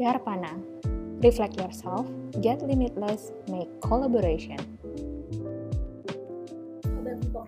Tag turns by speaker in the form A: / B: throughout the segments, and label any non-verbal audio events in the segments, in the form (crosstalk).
A: Darpana. Reflect yourself, get limitless, make collaboration.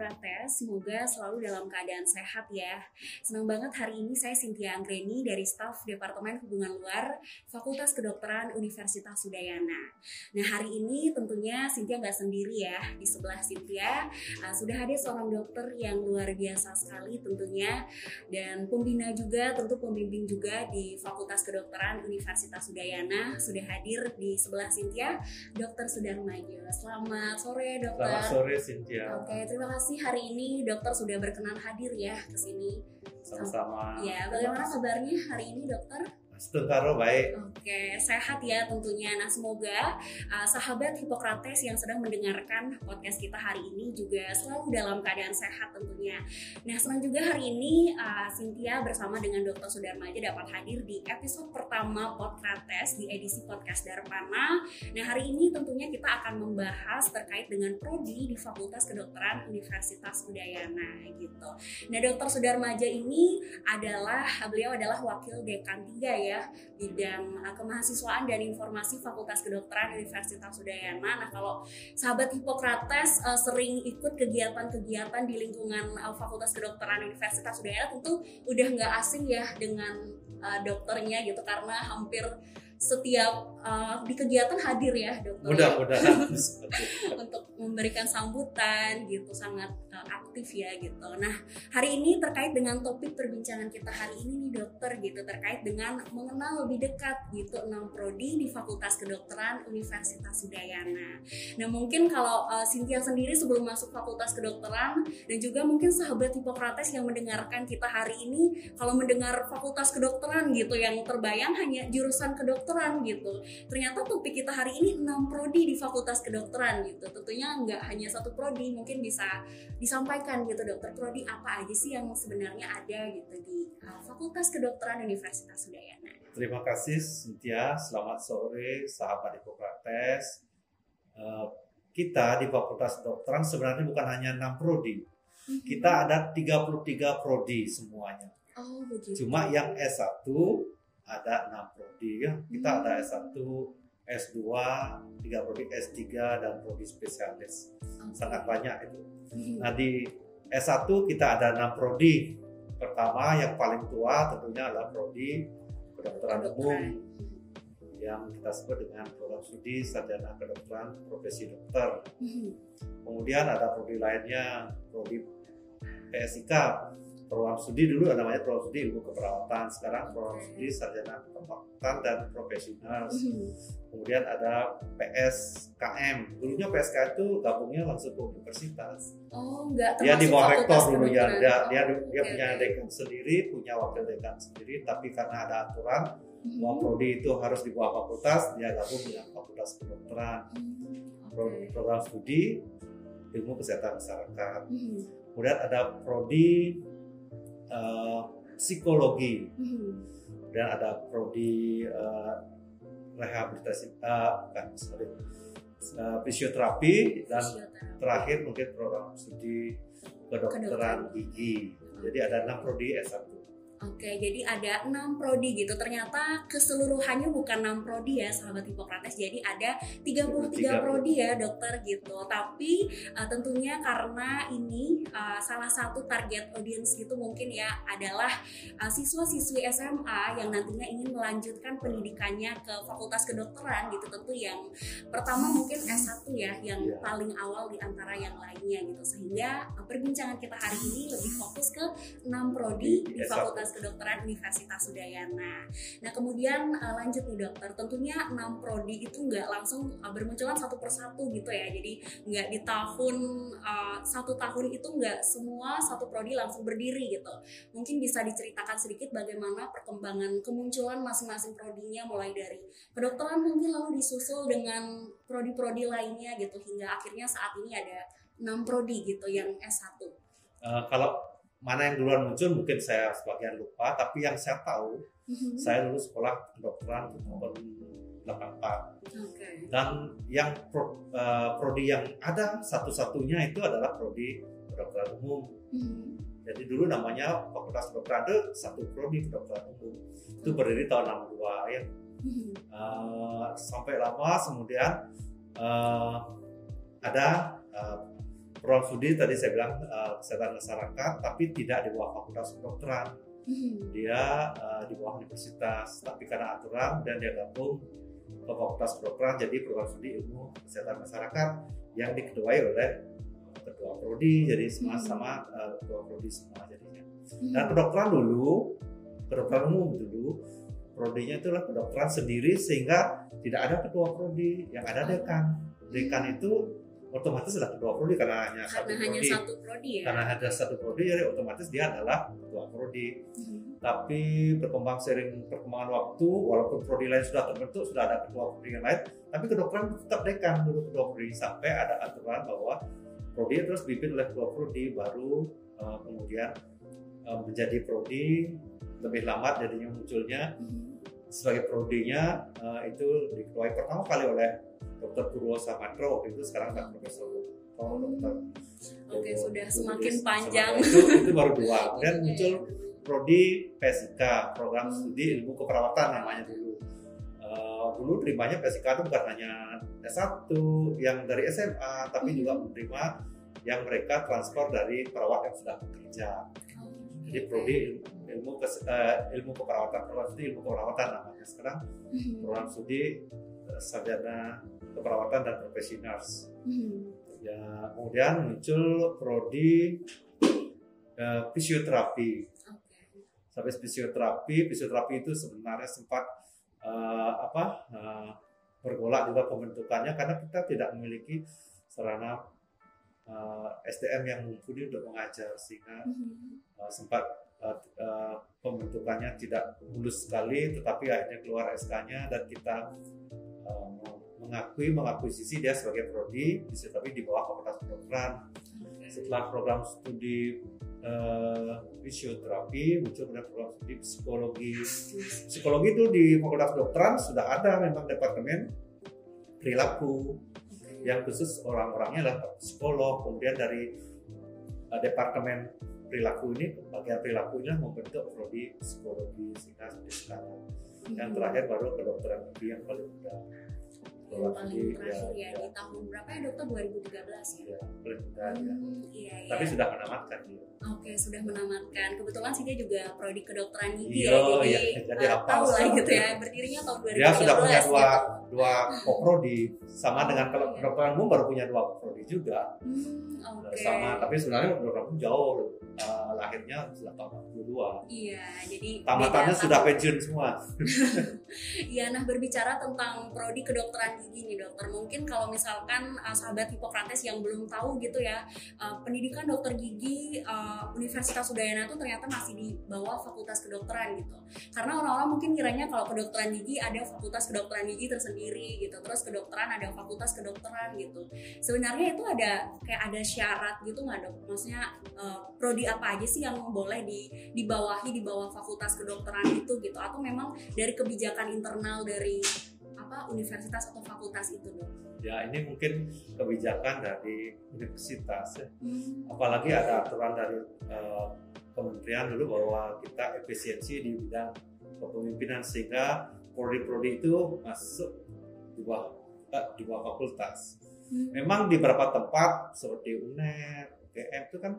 B: Hippokrates, semoga selalu dalam keadaan sehat ya. Senang banget hari ini saya Cynthia Anggreni dari staf Departemen Hubungan Luar Fakultas Kedokteran Universitas Udayana. Nah hari ini tentunya Cynthia nggak sendiri ya. Di sebelah Cynthia uh, sudah ada seorang dokter yang luar biasa sekali tentunya dan pembina juga, tentu pembimbing juga di Fakultas Kedokteran Universitas Udayana sudah hadir di sebelah Cynthia, Dokter Sudarmajo. Selamat sore dokter.
C: Selamat sore Cynthia.
B: Oke, terima kasih hari ini dokter sudah berkenan hadir ya ke sini.
C: Sama-sama.
B: Ya, bagaimana kabarnya hari ini dokter?
C: Setengkaro baik.
B: Oke, sehat ya tentunya. Nah, semoga uh, sahabat Hippokrates yang sedang mendengarkan podcast kita hari ini juga selalu dalam keadaan sehat tentunya. Nah, senang juga hari ini uh, Cynthia bersama dengan Dr. Sudarmaja dapat hadir di episode pertama Podcast di edisi podcast Darpana. Nah, hari ini tentunya kita akan membahas terkait dengan prodi di Fakultas Kedokteran Universitas Udayana gitu. Nah, Dr. Sudarmaja ini adalah beliau adalah wakil dekan 3 ya ya bidang uh, kemahasiswaan dan informasi Fakultas Kedokteran Universitas Udayana. Nah kalau sahabat Hippokrates uh, sering ikut kegiatan-kegiatan di lingkungan uh, Fakultas Kedokteran Universitas Udayana tentu udah nggak asing ya dengan uh, dokternya gitu karena hampir setiap uh, di kegiatan hadir ya dokter
C: mudah-mudahan (laughs)
B: untuk memberikan sambutan gitu sangat uh, aktif ya gitu. Nah hari ini terkait dengan topik perbincangan kita hari ini nih dokter gitu. Terkait dengan mengenal lebih dekat gitu enam prodi di Fakultas Kedokteran Universitas Udayana. Nah mungkin kalau uh, Cynthia sendiri sebelum masuk Fakultas Kedokteran dan juga mungkin sahabat Hippokrates yang mendengarkan kita hari ini kalau mendengar Fakultas Kedokteran gitu yang terbayang hanya jurusan kedokteran kedokteran gitu. Ternyata topik kita hari ini 6 prodi di Fakultas Kedokteran gitu. Tentunya nggak hanya satu prodi, mungkin bisa disampaikan gitu dokter prodi apa aja sih yang sebenarnya ada gitu di uh, Fakultas Kedokteran Universitas Udayana.
C: Terima kasih Cynthia, selamat sore sahabat Hippokrates. Uh, kita di Fakultas Kedokteran sebenarnya bukan hanya 6 prodi. Mhm. Kita ada 33 prodi semuanya.
B: Oh, begitu.
C: Cuma yang S1 ada enam prodi ya. Kita hmm. ada S1, S2, tiga prodi S3 dan prodi spesialis. Sangat banyak itu. Hmm. Nah di S1 kita ada enam prodi. Pertama yang paling tua tentunya adalah prodi kedokteran umum yang kita sebut dengan program studi sarjana kedokteran profesi dokter. Hmm. Kemudian ada prodi lainnya, prodi PSIK program studi dulu namanya program studi ilmu keperawatan. Sekarang program studi sarjana keperawatan dan profesional. Mm-hmm. kemudian ada PSKM dulunya PSK itu gabungnya langsung ke universitas.
B: Oh enggak
C: dia di bawah rektor dulu ya. dia dia, dia okay. punya dekan sendiri punya wakil dekan sendiri. Tapi karena ada aturan mm-hmm. bahwa prodi itu harus di bawah fakultas dia gabung dengan fakultas kedokteran. Mm-hmm. okay. program studi ilmu kesehatan masyarakat. Mm-hmm. kemudian ada prodi uh, psikologi. Hmm. dan ada prodi uh, rehabilitasi uh, bukan sorry. Uh, fisioterapi dan fisioterapi. terakhir mungkin program studi kedokteran gigi. Jadi ada enam prodi S1
B: Oke, jadi ada enam prodi gitu. Ternyata keseluruhannya bukan enam prodi ya, sahabat Hippokrates. Jadi ada 33 prodi ya, dokter gitu. Tapi uh, tentunya karena ini uh, salah satu target audience gitu mungkin ya adalah uh, siswa-siswi SMA yang nantinya ingin melanjutkan pendidikannya ke Fakultas Kedokteran gitu. Tentu yang pertama mungkin S1 ya, yang yeah. paling awal di antara yang lainnya gitu. Sehingga uh, perbincangan kita hari ini lebih fokus ke enam prodi di Fakultas Kedokteran Universitas Udayana. Nah kemudian uh, lanjut nih dokter, tentunya enam prodi itu nggak langsung uh, bermunculan satu persatu gitu ya. Jadi nggak di tahun uh, satu tahun itu nggak semua satu prodi langsung berdiri gitu. Mungkin bisa diceritakan sedikit bagaimana perkembangan kemunculan masing-masing prodinya mulai dari kedokteran mungkin lalu disusul dengan prodi-prodi lainnya gitu hingga akhirnya saat ini ada enam prodi gitu yang S1.
C: Uh, kalau mana yang duluan muncul mungkin saya sebagian lupa tapi yang saya tahu mm-hmm. saya dulu sekolah kedokteran tahun 84 okay. dan yang pro, uh, prodi yang ada satu-satunya itu adalah prodi kedokteran umum mm-hmm. jadi dulu namanya fakultas kedokteran itu satu prodi kedokteran umum itu berdiri tahun 62 ya uh, sampai lama kemudian uh, ada uh, program studi tadi saya bilang uh, kesehatan masyarakat tapi tidak di bawah fakultas kedokteran. Dia uh, di bawah universitas tapi karena aturan dan dia gabung ke fakultas kedokteran jadi program studi ilmu kesehatan masyarakat yang diketuai oleh ketua prodi jadi sama sama uh, ketua prodi semua jadinya. Dan kedokteran dulu kedokteran umum dulu prodinya itulah kedokteran sendiri sehingga tidak ada ketua prodi yang ada dekan. Dekan itu otomatis adalah ketua prodi karena hanya
B: karena
C: satu
B: hanya
C: prodi
B: satu prodi ya
C: karena ada satu prodi jadi otomatis dia adalah ketua prodi
B: Mhm.
C: tapi berkembang sering perkembangan waktu walaupun prodi lain sudah terbentuk sudah ada ketua prodi yang lain tapi kedokteran tetap dekan dulu ketua prodi sampai ada aturan bahwa prodi terus dipimpin oleh ketua prodi baru eh, kemudian eh, menjadi prodi lebih lambat jadinya munculnya
B: Mhm.
C: Sebagai prodinya eh, itu diketuai pertama kali oleh Dr. Purwo Samantro waktu itu sekarang tak profesor oh, dokter
B: Oke, sudah semakin panjang.
C: itu, itu baru dua. (laughs) Kemudian muncul prodi PSIK program studi ilmu keperawatan namanya dulu. Eh, dulu terimanya PSIK itu bukan hanya S1 yang dari SMA tapi juga menerima yang mereka transfer dari perawat yang sudah bekerja jadi prodi ilmu, ilmu, kes- eh, ilmu keperawatan program studi ilmu keperawatan namanya sekarang program studi eh, sarjana keperawatan dan profesionals
B: Mhm.
C: ya kemudian muncul prodi eh, fisioterapi. Sampai fisioterapi fisioterapi itu sebenarnya sempat eh, apa eh, bergolak juga pembentukannya karena kita tidak memiliki sarana eh, SDM yang mumpuni untuk mengajar sehingga uh, sempat uh, uh, pembentukannya tidak mulus sekali tetapi akhirnya keluar SK-nya dan kita uh, mengakui mengakuisisi dia sebagai prodi tapi di bawah fakultas kedokteran. Setelah program studi uh, fisioterapi muncul kemudian program studi psikologi. Psikologi itu di fakultas kedokteran sudah ada memang departemen perilaku. Yang khusus orang-orangnya adalah psikolog kemudian dari uh, departemen perilaku ini bagian perilaku ini membentuk prodi psikologi sehingga sekarang yang
B: Mhm.
C: terakhir baru kedokteran gigi yang paling muda
B: yang paling terakhir ya,
C: ya,
B: di tahun berapa ya dokter 2013 ya
C: ya, paling muda ya.
B: Hmm, iya iya
C: tapi sudah menamatkan dia
B: Oke, sudah menamatkan. Kebetulan sih dia juga prodi kedokteran gigi
C: Iya,
B: ya, jadi,
C: iya, jadi
B: eh,
C: hafal
B: tahu lah gitu ya. Berdirinya tahun 2013
C: dia sudah punya dua
B: gitu.
C: dua koprodi sama dengan kalau
B: Iya.
C: kedokteran umum baru punya dua koprodi juga
B: Hmm, oke.
C: sama tapi sebenarnya kedokteran umum jauh uh, lahirnya sudah tahun 62
B: Iya, jadi
C: tamatannya sudah pensiun semua (laughs)
B: Iya, nah berbicara tentang prodi kedokteran gigi nih dokter, mungkin kalau misalkan uh, sahabat Hippocrates yang belum tahu gitu ya, uh, pendidikan dokter gigi uh, Universitas Udayana itu ternyata masih di bawah Fakultas Kedokteran gitu. Karena orang-orang mungkin kiranya kalau kedokteran gigi ada Fakultas Kedokteran Gigi tersendiri gitu, terus kedokteran ada Fakultas Kedokteran gitu. Sebenarnya itu ada kayak ada syarat gitu nggak dok? Maksudnya uh, prodi apa aja sih yang boleh di dibawahi di bawah Fakultas Kedokteran itu gitu? Atau memang dari kebijakan internal dari apa universitas atau fakultas itu dok?
C: ya ini mungkin kebijakan dari universitas ya.
B: Hmm.
C: apalagi ada aturan dari eh, kementerian dulu bahwa kita efisiensi di bidang kepemimpinan sehingga prodi-prodi itu masuk di bawah eh, di bawah fakultas
B: Hmm.
C: memang di beberapa tempat seperti UNER, UGM itu kan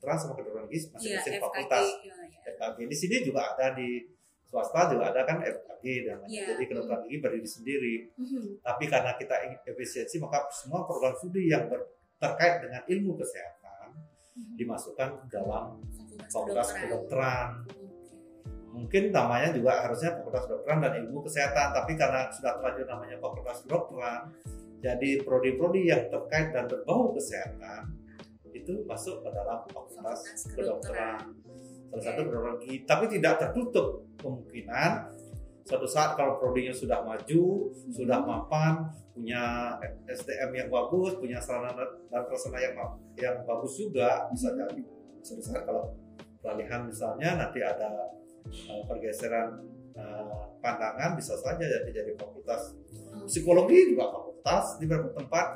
C: terang sama kedokteran gigi
B: Iya,
C: masing-masing
B: FKG.
C: fakultas
B: ya, ya.
C: FKG di sini juga ada di swasta juga ada kan FKG dan lain-lain.
B: Iya.
C: jadi kedokteran gigi berdiri sendiri
B: Mhm.
C: tapi karena kita efisiensi maka semua program studi yang ber- terkait dengan ilmu kesehatan
B: Mhm.
C: dimasukkan dalam
B: Fakultas kedokteran.
C: mungkin namanya juga harusnya fakultas kedokteran dan ilmu kesehatan tapi karena sudah terlanjur namanya fakultas kedokteran jadi prodi-prodi yang terkait dan berbau kesehatan itu masuk ke dalam fakultas
B: Fakultas
C: kedokteran salah satu gigi tapi tidak tertutup kemungkinan suatu saat kalau prodinya sudah maju sudah mapan punya SDM yang bagus punya sarana dan prasarana yang yang bagus juga bisa jadi suatu saat kalau peralihan misalnya nanti ada uh, pergeseran uh, pandangan bisa saja jadi jadi fakultas
B: Oke.
C: psikologi juga fakultas di beberapa tempat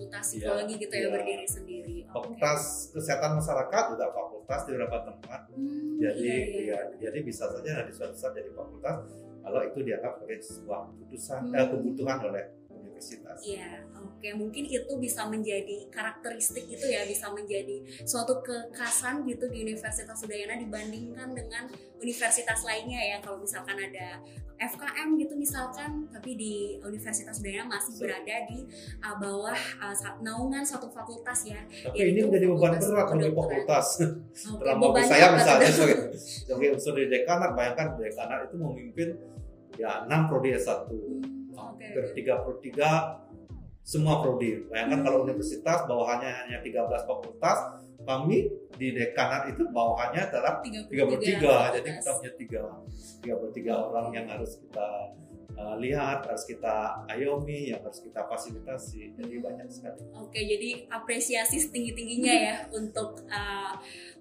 B: Fakultas
C: Iya,
B: psikologi gitu ya
C: iya.
B: berdiri sendiri.
C: Fakultas kesehatan masyarakat juga fakultas di beberapa tempat
B: Hmm,
C: jadi
B: iya, iya.
C: ya, jadi bisa saja nanti suatu saat jadi fakultas kalau itu dianggap sebagai sebuah keputusan
B: Hmm.
C: eh, kebutuhan oleh universitas.
B: Iya, oke. Mungkin itu bisa menjadi karakteristik itu ya, bisa menjadi suatu kekhasan gitu di Universitas Udayana dibandingkan dengan universitas lainnya ya. Kalau misalkan ada FKM gitu misalkan, tapi di Universitas Udayana masih
C: Betul.
B: berada di uh, bawah uh, naungan satu fakultas ya.
C: Tapi
B: Ya,
C: ini menjadi beban berat
B: kedokteran.
C: fakultas. Terlalu (laughs)
B: bebannya
C: saya misalnya sebagai, sebagai unsur di dekanat, bayangkan dekanat itu memimpin ya 6 prodi S1.
B: Hmm, Oke.
C: Hampir 33 semua prodi. Bayangkan
B: Hmm.
C: kalau universitas bawahannya hanya 13 fakultas, kami di dekanat itu bawahannya adalah 33. Jadi kita punya 3 33 orang yang harus kita uh, lihat, harus kita ayomi, yang harus kita fasilitasi. Jadi banyak sekali.
B: Oke, jadi apresiasi setinggi-tingginya ya (laughs) untuk uh,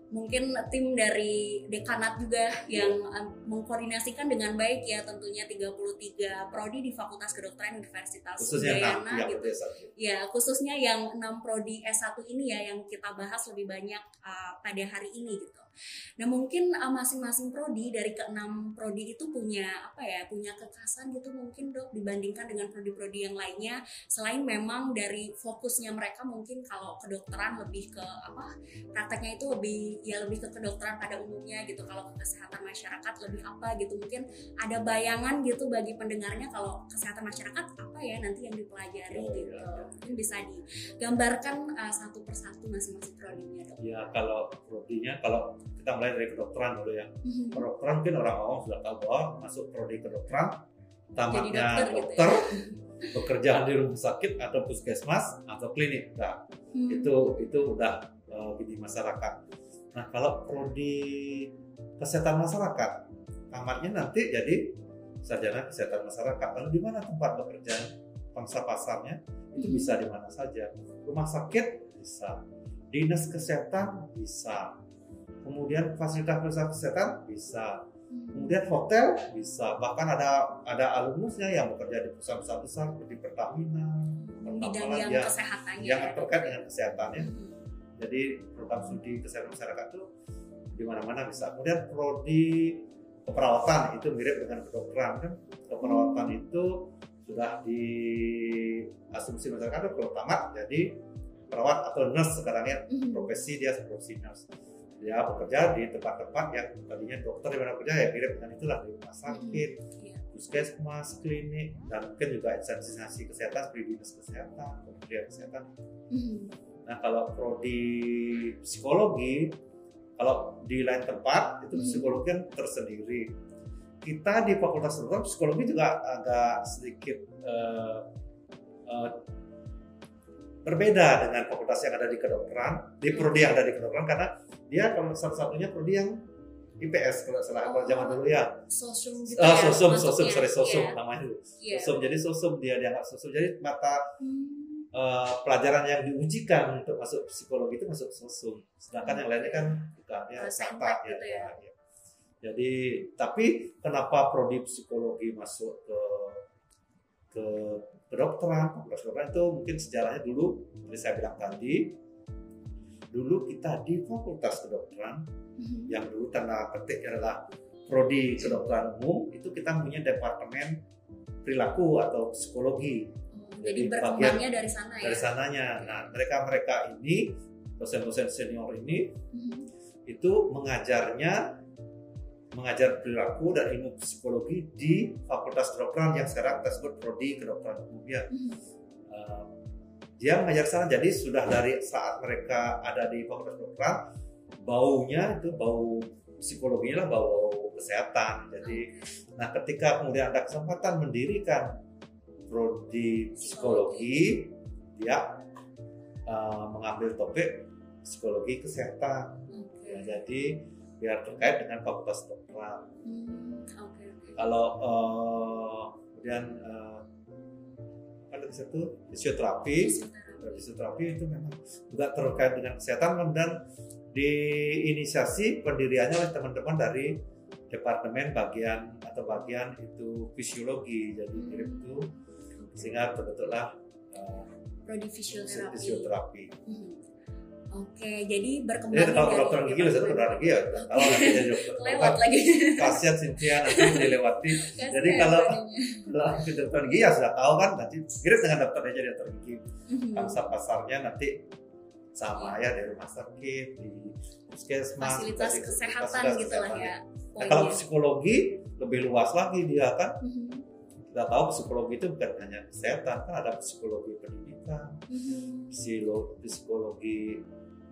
B: mungkin tim dari dekanat juga yang mengkoordinasikan dengan baik ya tentunya 33 prodi di Fakultas Kedokteran Universitas
C: Khususnya
B: Udayana
C: 6
B: gitu.
C: prodi S1.
B: Ya, khususnya yang 6 prodi S1 ini ya yang kita bahas lebih banyak uh, pada hari ini gitu. Nah, mungkin uh, masing-masing prodi dari keenam prodi itu punya apa ya? punya kekhasan gitu mungkin Dok dibandingkan dengan prodi-prodi yang lainnya selain memang dari fokusnya mereka mungkin kalau kedokteran lebih ke apa? prakteknya itu lebih ya lebih ke kedokteran pada umumnya gitu. Kalau ke kesehatan masyarakat lebih apa gitu. Mungkin ada bayangan gitu bagi pendengarnya kalau kesehatan masyarakat apa ya nanti yang dipelajari
C: Oh,
B: gitu.
C: iya.
B: Mungkin bisa digambarkan uh, satu persatu masing-masing prodinya dok.
C: Ya kalau prodinya kalau kita mulai dari kedokteran dulu ya.
B: Mhm.
C: Kedokteran mungkin orang awam sudah tahu bahwa masuk prodi kedokteran tamatnya
B: dokter
C: dokter,
B: gitu ya.
C: pekerjaan di rumah sakit atau puskesmas atau klinik. Nah,
B: Hmm.
C: itu itu udah uh, di masyarakat. Nah kalau prodi kesehatan masyarakat tamatnya nanti jadi sarjana kesehatan masyarakat. Lalu di mana tempat bekerja pangsa pasarnya itu
B: Hmm.
C: bisa di mana saja. Rumah sakit bisa, dinas kesehatan bisa, kemudian fasilitas-fasilitas kesehatan bisa,
B: Hmm.
C: kemudian hotel bisa. Bahkan ada ada alumnusnya yang bekerja di perusahaan besar seperti Pertamina,
B: bidang
C: Pertamina,
B: yang
C: ya,
B: kesehatannya
C: yang
B: ya.
C: terkait dengan kesehatan ya.
B: Mhm.
C: Jadi program studi kesehatan masyarakat itu di mana-mana bisa. Kemudian prodi keperawatan itu mirip dengan kedokteran kan. Keperawatan itu sudah di asumsi masyarakat itu kalau tamat jadi perawat atau nurse sekarang ya profesi dia profesi nurse. Dia bekerja di tempat-tempat yang tadinya dokter di mana kerja ya mirip dengan itulah di rumah sakit,
B: Iya.
C: puskesmas, klinik, dan mungkin juga instansi kesehatan seperti dinas kesehatan, kementerian kesehatan
B: Mhm.
C: Nah kalau prodi psikologi, kalau di lain tempat itu
B: Hmm.
C: psikologi kan tersendiri. Kita di Fakultas Kedokteran psikologi juga agak sedikit eh, eh, berbeda dengan fakultas yang ada di kedokteran, di prodi yang ada di kedokteran karena dia kalau salah satunya prodi yang IPS kalau nggak salah kalau zaman dulu ya.
B: Sosum gitu
C: Ah,
B: ya.
C: sosum, sorry sosum
B: Iya.
C: namanya.
B: Iya.
C: Sosum, jadi sosum dia dianggap sosum. Jadi mata
B: Hmm.
C: eh, pelajaran yang diujikan untuk masuk psikologi itu masuk sosum. Sedangkan yang lainnya kan bukan ya
B: Uh,
C: kata ya,
B: gitu ya.
C: ya. Jadi tapi kenapa prodi psikologi masuk ke ke kedokteran, fakultas kedokteran itu mungkin sejarahnya dulu seperti saya bilang tadi dulu kita di fakultas kedokteran
B: Mhm.
C: yang dulu tanda petik adalah prodi kedokteran umum itu kita punya departemen perilaku atau psikologi
B: Oh, Jadi
C: Jadi
B: berkembangnya dari sana ya.
C: dari sananya. Nah, mereka-mereka ini dosen-dosen senior ini
B: Mhm.
C: itu mengajarnya mengajar perilaku dan ilmu psikologi di Fakultas Kedokteran yang sekarang kita sebut prodi kedokteran umum ya. Uh, dia mengajar sana jadi sudah dari saat mereka ada di Fakultas Kedokteran baunya itu bau psikologinya lah bau kesehatan. Jadi nah ketika kemudian ada kesempatan mendirikan prodi psikologi dia uh, mengambil topik psikologi kesehatan. Ya, jadi biar terkait dengan fakultas kedokteran.
B: Hmm, oke.
C: Kalau uh, kemudian uh, ada di situ fisioterapi,
B: Fisioterapi.
C: fisioterapi itu memang juga terkait dengan kesehatan dan diinisiasi pendiriannya oleh teman-teman dari departemen bagian atau bagian itu fisiologi jadi mirip itu sehingga terbentuklah uh,
B: Prodi fisioterapi.
C: fisioterapi.
B: Mhm. Oke, jadi berkembang.
C: Jadi kalau kedokteran gigi bisa kedokteran gigi ya tahu nanti jadi dokter.
B: Lewat lagi.
C: Kasihan Cynthia nanti dilewati. Jadi kalau kalau kedokteran gigi ya sudah tahu kan nanti mirip dengan dokternya jadi dokter gigi.
B: Mhm.
C: Pangsa pasarnya nanti sama ya dari rumah sakit di puskesmas
B: fasilitas kesehatan gitu lah ya.
C: Nah, kalau psikologi lebih luas lagi dia kan
B: Mhm.
C: kita tahu psikologi itu bukan hanya kesehatan kan ada psikologi pendidikan
B: Mhm.
C: psikologi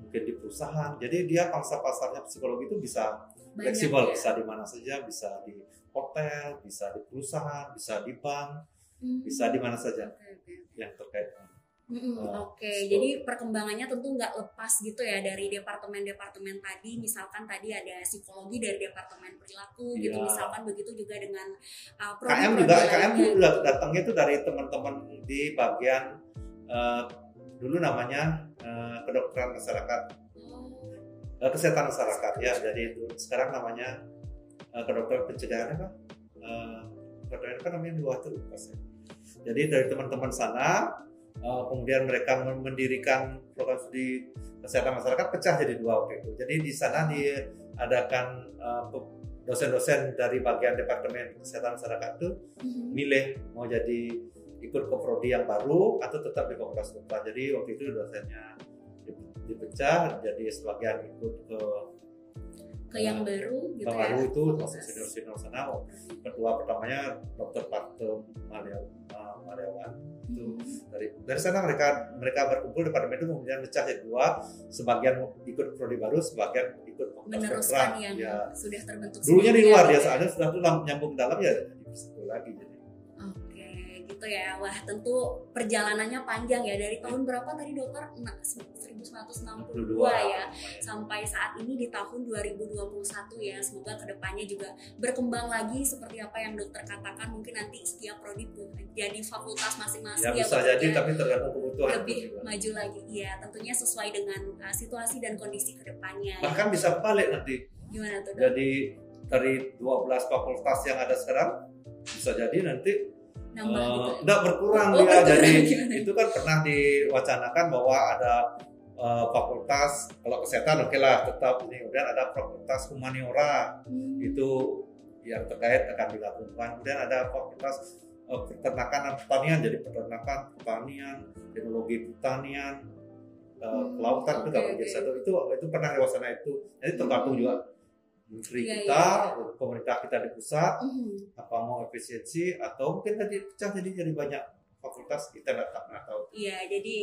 C: mungkin di perusahaan jadi dia pangsa pasarnya psikologi itu bisa
B: Banyak
C: fleksibel
B: ya.
C: bisa di mana saja bisa di hotel bisa di perusahaan bisa di bank
B: Mhm.
C: bisa di mana saja
B: oke, oke.
C: yang terkait dengan
B: Mm-mm,
C: Oh,
B: Oke,
C: so-
B: jadi perkembangannya tentu nggak lepas gitu ya dari departemen-departemen tadi. Misalkan tadi ada psikologi dari departemen perilaku gitu.
C: Iya.
B: Misalkan begitu juga dengan uh,
C: KM juga KM udah datangnya itu dari teman-teman di bagian eh, dulu namanya eh, kedokteran masyarakat eh, kesehatan masyarakat ya jadi itu sekarang namanya eh, kedokteran pencegahan apa Eh, kedokteran kan namanya dua saya. jadi dari teman-teman sana eh, kemudian mereka mendirikan program studi kesehatan masyarakat pecah jadi dua waktu itu jadi di sana diadakan eh, dosen-dosen dari bagian departemen kesehatan masyarakat itu
B: mhm.
C: milih mau jadi ikut ke prodi yang baru atau tetap di fakultas kedokteran. Jadi waktu itu dosennya di- dipecah jadi sebagian ikut ke
B: ke yang baru gitu
C: yang
B: ya.
C: baru itu
B: Fakultas.
C: senior senior sana. Ketua pertamanya Dr. Parto Malya- uh, Malyawan itu
B: Mhm.
C: dari dari sana mereka mereka berkumpul departemen itu kemudian pecah jadi dua sebagian ikut prodi baru sebagian ikut fakultas
B: meneruskan yang
C: ya.
B: sudah terbentuk
C: dulunya di luar
B: gitu
C: ya
B: ya.
C: soalnya sudah tuh nyambung dalam ya di situ lagi jadi
B: Oke, gitu ya. Wah, tentu perjalanannya panjang ya dari tahun berapa tadi dokter? Nah, 1962 ya sampai saat ini di tahun 2021 ya. Semoga ke depannya juga berkembang lagi seperti apa yang dokter katakan. Mungkin nanti setiap prodi jadi fakultas masing-masing
C: ya bisa
B: Dokter,
C: jadi
B: ya.
C: tapi tergantung kebutuhan
B: lebih
C: juga.
B: maju lagi. Iya, tentunya sesuai dengan uh, situasi dan kondisi ke depannya.
C: bahkan bisa balik nanti
B: Gimana tuh dok?
C: jadi dari 12 fakultas yang ada sekarang bisa jadi nanti
B: Nambah gitu.
C: enggak berkurang
B: Oh,
C: dia
B: berkurang,
C: jadi
B: gimana?
C: itu kan pernah diwacanakan bahwa ada eh, fakultas kalau kesehatan oke lah tetap ini kemudian ada fakultas humaniora
B: Hmm.
C: itu yang terkait akan digabungkan kemudian ada fakultas eh, peternakan dan pertanian jadi peternakan pertanian teknologi pertanian eh,
B: Hmm,
C: kelautan itu gabung
B: oke.
C: jadi satu itu itu pernah diwacana itu jadi tergantung
B: Hmm.
C: juga menteri
B: Iya,
C: kita
B: iya.
C: pemerintah kita di pusat
B: Mhm.
C: apa mau efisiensi atau mungkin tadi pecah jadi jadi banyak fakultas kita nggak tahu
B: Iya, jadi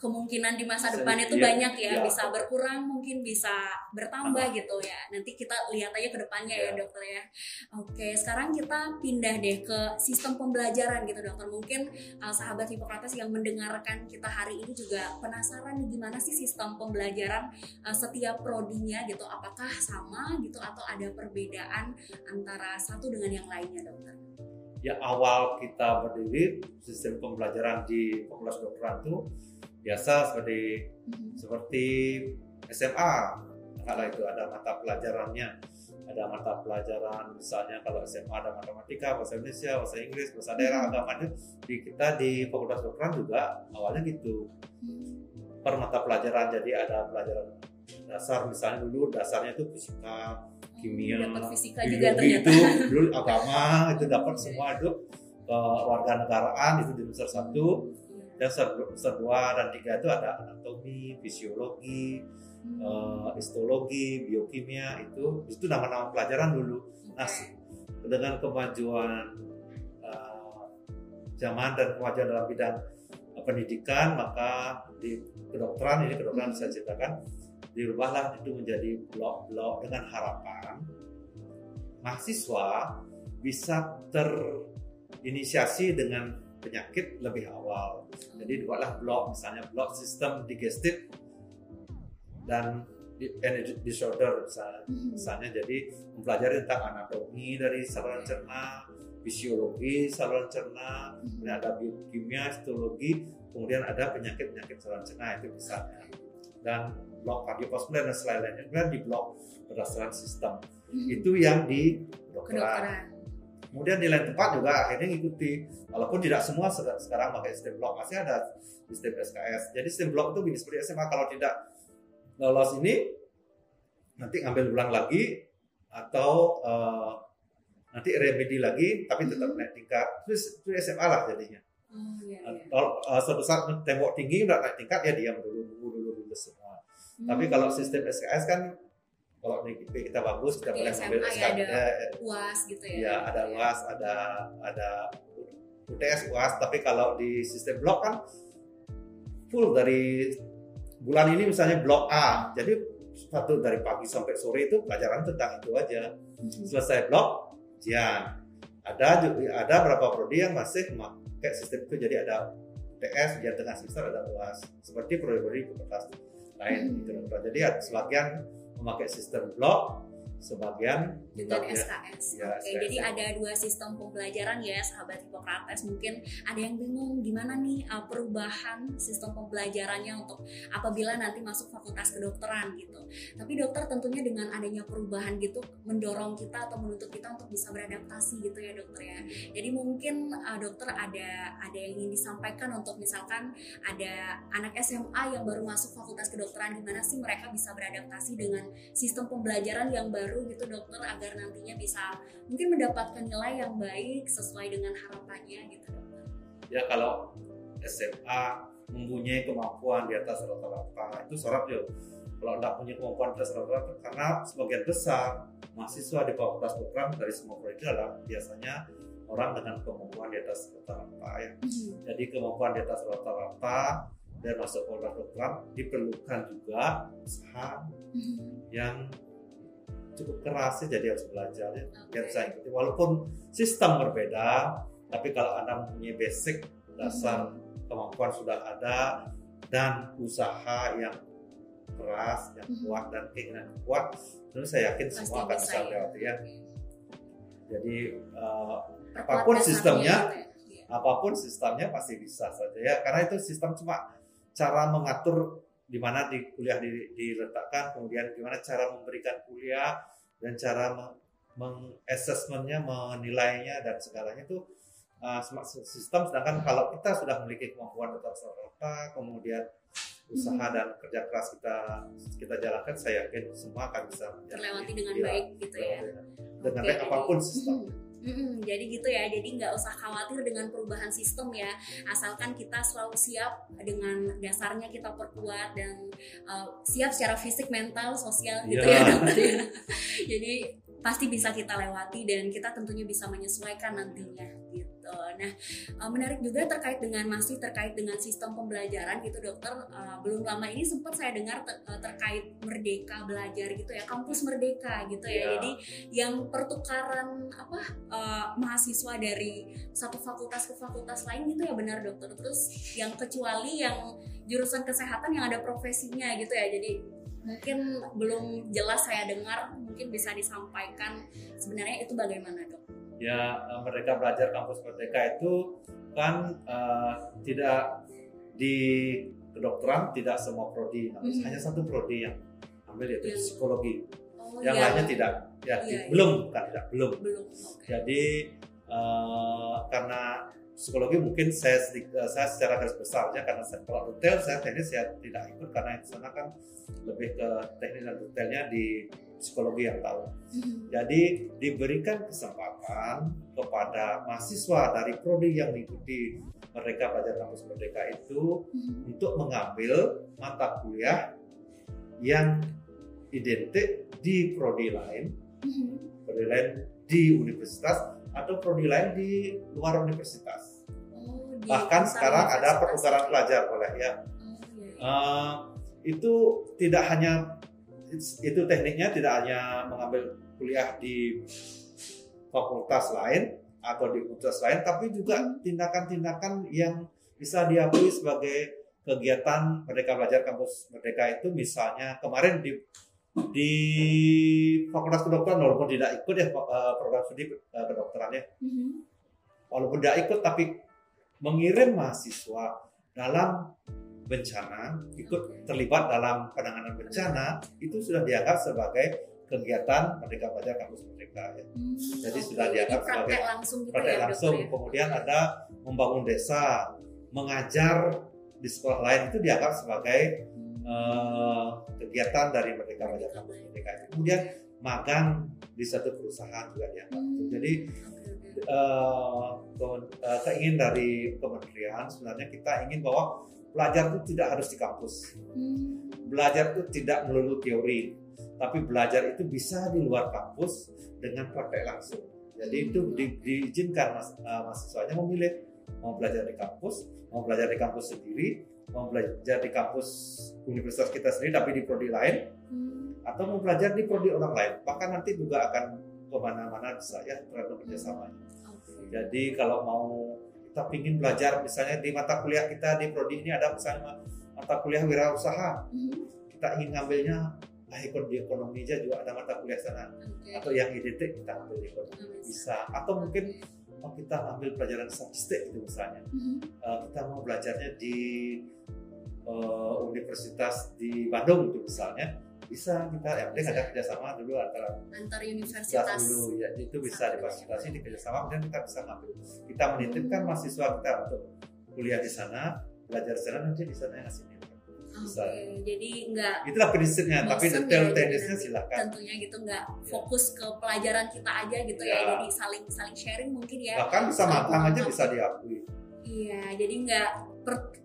B: kemungkinan di masa depan itu
C: iya,
B: banyak ya,
C: iya.
B: bisa berkurang, mungkin bisa bertambah gitu ya. Nanti kita lihat aja ke depannya ya,
C: Iya.
B: dokter ya. Oke, sekarang kita pindah deh ke sistem pembelajaran gitu, dokter. Mungkin uh, sahabat Hippocrates yang mendengarkan kita hari ini juga penasaran nih gimana sih sistem pembelajaran uh, setiap prodinya gitu. Apakah sama gitu atau ada perbedaan antara satu dengan yang lainnya, dokter?
C: ya awal kita berdiri sistem pembelajaran di fakultas kedokteran itu biasa seperti
B: Mhm.
C: seperti SMA kalau itu ada mata pelajarannya ada mata pelajaran misalnya kalau SMA ada matematika bahasa Indonesia bahasa Inggris bahasa daerah agama itu di kita di fakultas kedokteran juga awalnya gitu
B: Hmm.
C: per mata pelajaran jadi ada pelajaran dasar misalnya dulu dasarnya itu fisika kimia,
B: dapat fisika juga
C: biologi
B: ternyata.
C: itu dulu agama itu dapat semua itu kewarganegaraan itu di semester satu dan dua dan tiga itu ada anatomi fisiologi
B: Hmm.
C: eh, histologi biokimia itu itu nama-nama pelajaran dulu. Nah dengan kemajuan eh, zaman dan kemajuan dalam bidang eh, pendidikan maka di kedokteran ini kedokteran bisa ceritakan dirubahlah itu menjadi blok-blok dengan harapan mahasiswa bisa terinisiasi dengan penyakit lebih awal. Jadi dibuatlah blok misalnya blok sistem digestif dan energy disorder misalnya,
B: Mhm.
C: misalnya jadi mempelajari tentang anatomi dari saluran cerna, fisiologi saluran cerna, kemudian ada biokimia, histologi, kemudian ada penyakit-penyakit saluran cerna itu misalnya. Dan blok kardiovaskuler dan selain-lainnya kemudian di blok berdasarkan sistem.
B: Mhm.
C: Itu yang di kedokteran. Kemudian di lain tempat juga akhirnya ngikuti, walaupun tidak semua se- sekarang pakai sistem blok, masih ada sistem SKS. Jadi sistem blok itu gini seperti SMA kalau tidak lolos ini nanti ngambil ulang lagi atau uh, nanti remedi lagi tapi tetap naik tingkat terus itu SMA lah jadinya
B: Oh, iya, iya.
C: kalau uh, suatu saat tembok tinggi udah naik tingkat ya diam dulu nunggu dulu dulu semua tapi
B: Hmm.
C: kalau sistem SKS kan kalau IP kita bagus kita boleh ngambil
B: SMA ya, ada UAS gitu ya.
C: ya ada UAS ada ada UTS UAS. Tapi kalau di sistem blok kan full dari bulan ini misalnya blok A. Jadi satu dari pagi sampai sore itu pelajaran tentang itu aja.
B: Mhm.
C: selesai blok ujian. Ada juga ada beberapa prodi yang masih pakai sistem itu. Jadi ada TS ujian tengah semester ada UAS. Seperti prodi-prodi fakultas lain
B: Hmm.
C: gitu jadi ada sebagian memakai sistem blok sebagian
B: dengan
C: ya,
B: SKS.
C: ya,
B: Oke,
C: SKS.
B: jadi ada dua sistem pembelajaran ya, sahabat Hippocrates. Mungkin ada yang bingung gimana nih uh, perubahan sistem pembelajarannya untuk apabila nanti masuk fakultas kedokteran gitu. Tapi dokter tentunya dengan adanya perubahan gitu mendorong kita atau menuntut kita untuk bisa beradaptasi gitu ya dokter ya. Jadi mungkin uh, dokter ada ada yang ingin disampaikan untuk misalkan ada anak SMA yang baru masuk fakultas kedokteran gimana sih mereka bisa beradaptasi dengan sistem pembelajaran yang baru gitu dokter agar nantinya bisa mungkin mendapatkan nilai yang baik sesuai dengan harapannya gitu dokter.
C: ya kalau SMA mempunyai kemampuan di atas rata-rata itu syarat ya kalau tidak punya kemampuan di atas rata-rata karena sebagian besar mahasiswa di fakultas kedokteran dari semua prodi adalah biasanya orang dengan kemampuan di atas rata-rata ya. Jadi kemampuan di atas rata-rata dan masuk fakultas kedokteran diperlukan juga usaha yang cukup keras sih jadi harus belajar ya biar bisa ikuti walaupun sistem berbeda tapi kalau anda mempunyai basic dasar kemampuan sudah ada dan usaha yang keras yang
B: Mhm.
C: kuat dan keinginan kuat tentu saya yakin
B: Pasti
C: semua akan
B: bisa
C: bisa
B: ya.
C: ya jadi
B: Perkuat
C: apa
B: pun
C: sistemnya
B: gitu ya. Iya.
C: apa pun sistemnya pasti bisa saja ya karena itu sistem cuma cara mengatur di mana di kuliah di- diletakkan kemudian gimana cara memberikan kuliah dan cara meng- mengassessmentnya menilainya dan segalanya itu uh, smart sistem sedangkan kalau kita sudah memiliki kemampuan atas rata kemudian usaha
B: Hmm.
C: dan kerja keras kita kita jalankan saya yakin semua akan bisa
B: terlewati dengan
C: Iya,
B: baik gitu ya.
C: dengan
B: Oke,
C: baik apa
B: pun
C: sistem
B: Mm, mm, jadi gitu ya, jadi nggak usah khawatir dengan perubahan sistem ya, asalkan kita selalu siap dengan dasarnya kita perkuat dan uh, siap secara fisik, mental, sosial gitu
C: Iya.
B: ya dokter ya. (laughs) Jadi pasti bisa kita lewati dan kita tentunya bisa menyesuaikan nantinya gitu. Nah uh, menarik juga terkait dengan masih terkait dengan sistem pembelajaran gitu dokter. Uh, belum lama ini sempat saya dengar ter- uh, terkait merdeka belajar gitu ya, kampus merdeka gitu ya.
C: Iya.
B: Jadi yang pertukaran apa uh, mahasiswa dari satu fakultas ke fakultas lain gitu ya benar dokter terus yang kecuali yang jurusan kesehatan yang ada profesinya gitu ya jadi mungkin belum jelas saya dengar mungkin bisa disampaikan sebenarnya itu bagaimana dok?
C: Ya eh, mereka belajar kampus merdeka itu kan eh, tidak di kedokteran tidak semua prodi Nah,
B: Mhm.
C: hanya satu prodi yang ambil yaitu
B: Yang-
C: psikologi
B: Oh,
C: yang
B: iya.
C: lainnya tidak ya di-
B: iya.
C: belum bukan tidak belum
B: belum. Oke.
C: jadi eh, karena psikologi mungkin saya saya secara garis besarnya karena saya, kalau detail saya teknis saya tidak ikut karena di sana kan lebih ke teknis dan detailnya di psikologi yang tahu
B: Mhm.
C: jadi diberikan kesempatan kepada mahasiswa dari prodi yang mengikuti Merdeka Belajar Kampus Merdeka itu
B: Mhm.
C: untuk mengambil mata kuliah yang identik di prodi lain,
B: Mhm.
C: prodi lain di universitas atau prodi lain di luar universitas.
B: Oh,
C: Bahkan sekarang ada pertukaran pelajar boleh ya.
B: Oh, iya.
C: Eh, itu tidak hanya itu tekniknya tidak hanya mengambil kuliah di fakultas lain atau di universitas lain tapi juga tindakan-tindakan yang bisa diakui sebagai kegiatan Merdeka Belajar Kampus Merdeka itu misalnya kemarin di di Fakultas Kedokteran walaupun tidak ikut ya eh, program studi eh, kedokteran ya
B: Mhm.
C: walaupun tidak ikut tapi mengirim mahasiswa dalam bencana ikut terlibat dalam penanganan bencana itu sudah dianggap sebagai kegiatan Merdeka Belajar Kampus Merdeka ya.
B: Hmm,
C: Jadi
B: oke.
C: sudah dianggap
B: Jadi
C: sebagai
B: langsung gitu
C: Praktek
B: ya,
C: langsung
B: ya?
C: kemudian ada membangun desa mengajar di sekolah lain itu dianggap sebagai
B: Hmm.
C: uh, kegiatan dari Merdeka Belajar Kampus Merdeka. Kemudian magang di satu perusahaan juga ya.
B: Hmm.
C: Jadi uh, keingin dari kementerian sebenarnya kita ingin bahwa belajar itu tidak harus di kampus.
B: Hmm.
C: Belajar itu tidak melulu teori, tapi belajar itu bisa di luar kampus dengan praktek langsung. Jadi
B: Hmm.
C: itu di, diizinkan mas, uh, mahasiswanya memilih mau belajar di kampus, mau belajar di kampus sendiri, mau belajar di kampus universitas kita sendiri tapi di prodi lain,
B: Hmm.
C: atau mau belajar di prodi orang lain. Bahkan nanti juga akan ke mana-mana bisa ya tergantung kerjasamanya.
B: Oke.
C: Jadi kalau mau kita ingin belajar misalnya di mata kuliah kita di prodi ini ada misalnya mata kuliah wirausaha,
B: Mhm.
C: kita ingin ngambilnya ah ekonomi ekonomi aja juga ada mata kuliah sana.
B: Oke.
C: atau yang IDT kita ambil ekonomi. Bisa. Atau mungkin mau kita ambil pelajaran statistik gitu misalnya. Eh, kita mau belajarnya di eh, universitas di Bandung itu misalnya bisa kita yang penting ada kerjasama dulu antara
B: antar
C: universitas dulu ya itu bisa difasilitasi di kerjasama kemudian kita bisa ngambil kita menitipkan mahasiswa kita untuk kuliah di sana belajar di sana nanti di sana yang ngasih bisa.
B: Oke, jadi nggak
C: itulah prinsipnya tapi
B: Bosen
C: detail
B: ya,
C: teknisnya
B: jadi
C: silakan
B: tentunya gitu nggak fokus ke pelajaran kita aja gitu ya.
C: Ya.
B: Jadi saling saling sharing mungkin ya.
C: bahkan bisa magang aja bisa diakui
B: Iya, jadi nggak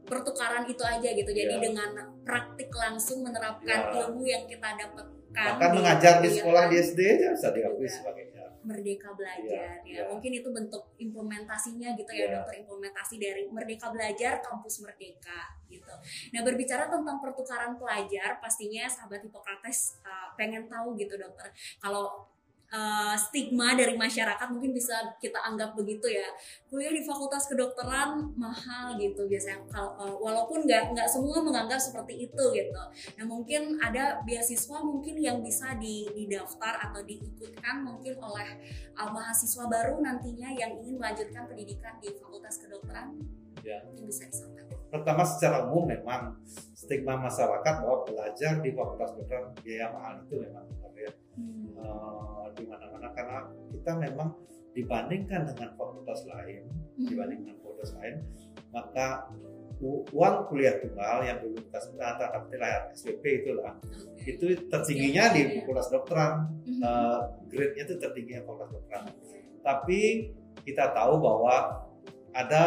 B: pertukaran itu aja gitu. Jadi
C: Ya.
B: dengan praktik langsung menerapkan
C: Ya.
B: ilmu yang kita dapatkan
C: bahkan mengajar di sekolah
B: kan.
C: di SD aja bisa diakui
B: Juga.
C: sebagai
B: Merdeka Belajar
C: Iya,
B: ya.
C: iya.
B: Mungkin itu bentuk implementasinya gitu ya,
C: Iya.
B: dokter implementasi dari Merdeka Belajar Kampus Merdeka gitu. Nah, berbicara tentang pertukaran pelajar, pastinya sahabat Hipokrates uh, pengen tahu gitu dokter. Kalau uh, stigma dari masyarakat mungkin bisa kita anggap begitu ya. Kuliah di fakultas kedokteran mahal gitu biasanya. Kalau uh, walaupun nggak nggak semua menganggap seperti itu gitu. Nah mungkin ada beasiswa mungkin yang bisa di, didaftar atau diikutkan mungkin oleh uh, mahasiswa baru nantinya yang ingin melanjutkan pendidikan di fakultas kedokteran?
C: Ya.
B: mungkin bisa disampaikan.
C: Pertama secara umum memang stigma masyarakat bahwa belajar di fakultas kedokteran biaya mahal itu memang benar ya
B: Hmm.
C: Eh, di mana-mana karena kita memang dibandingkan dengan fakultas lain
B: Hmm.
C: dibanding dengan fakultas lain maka uang kuliah tunggal yang dulu kita sebut tanda layar SPP itulah itu tertingginya di
B: Iya.
C: fakultas kedokteran
B: Mhm.
C: Eh, grade-nya itu tertinggi fakultas kedokteran tapi kita tahu bahwa ada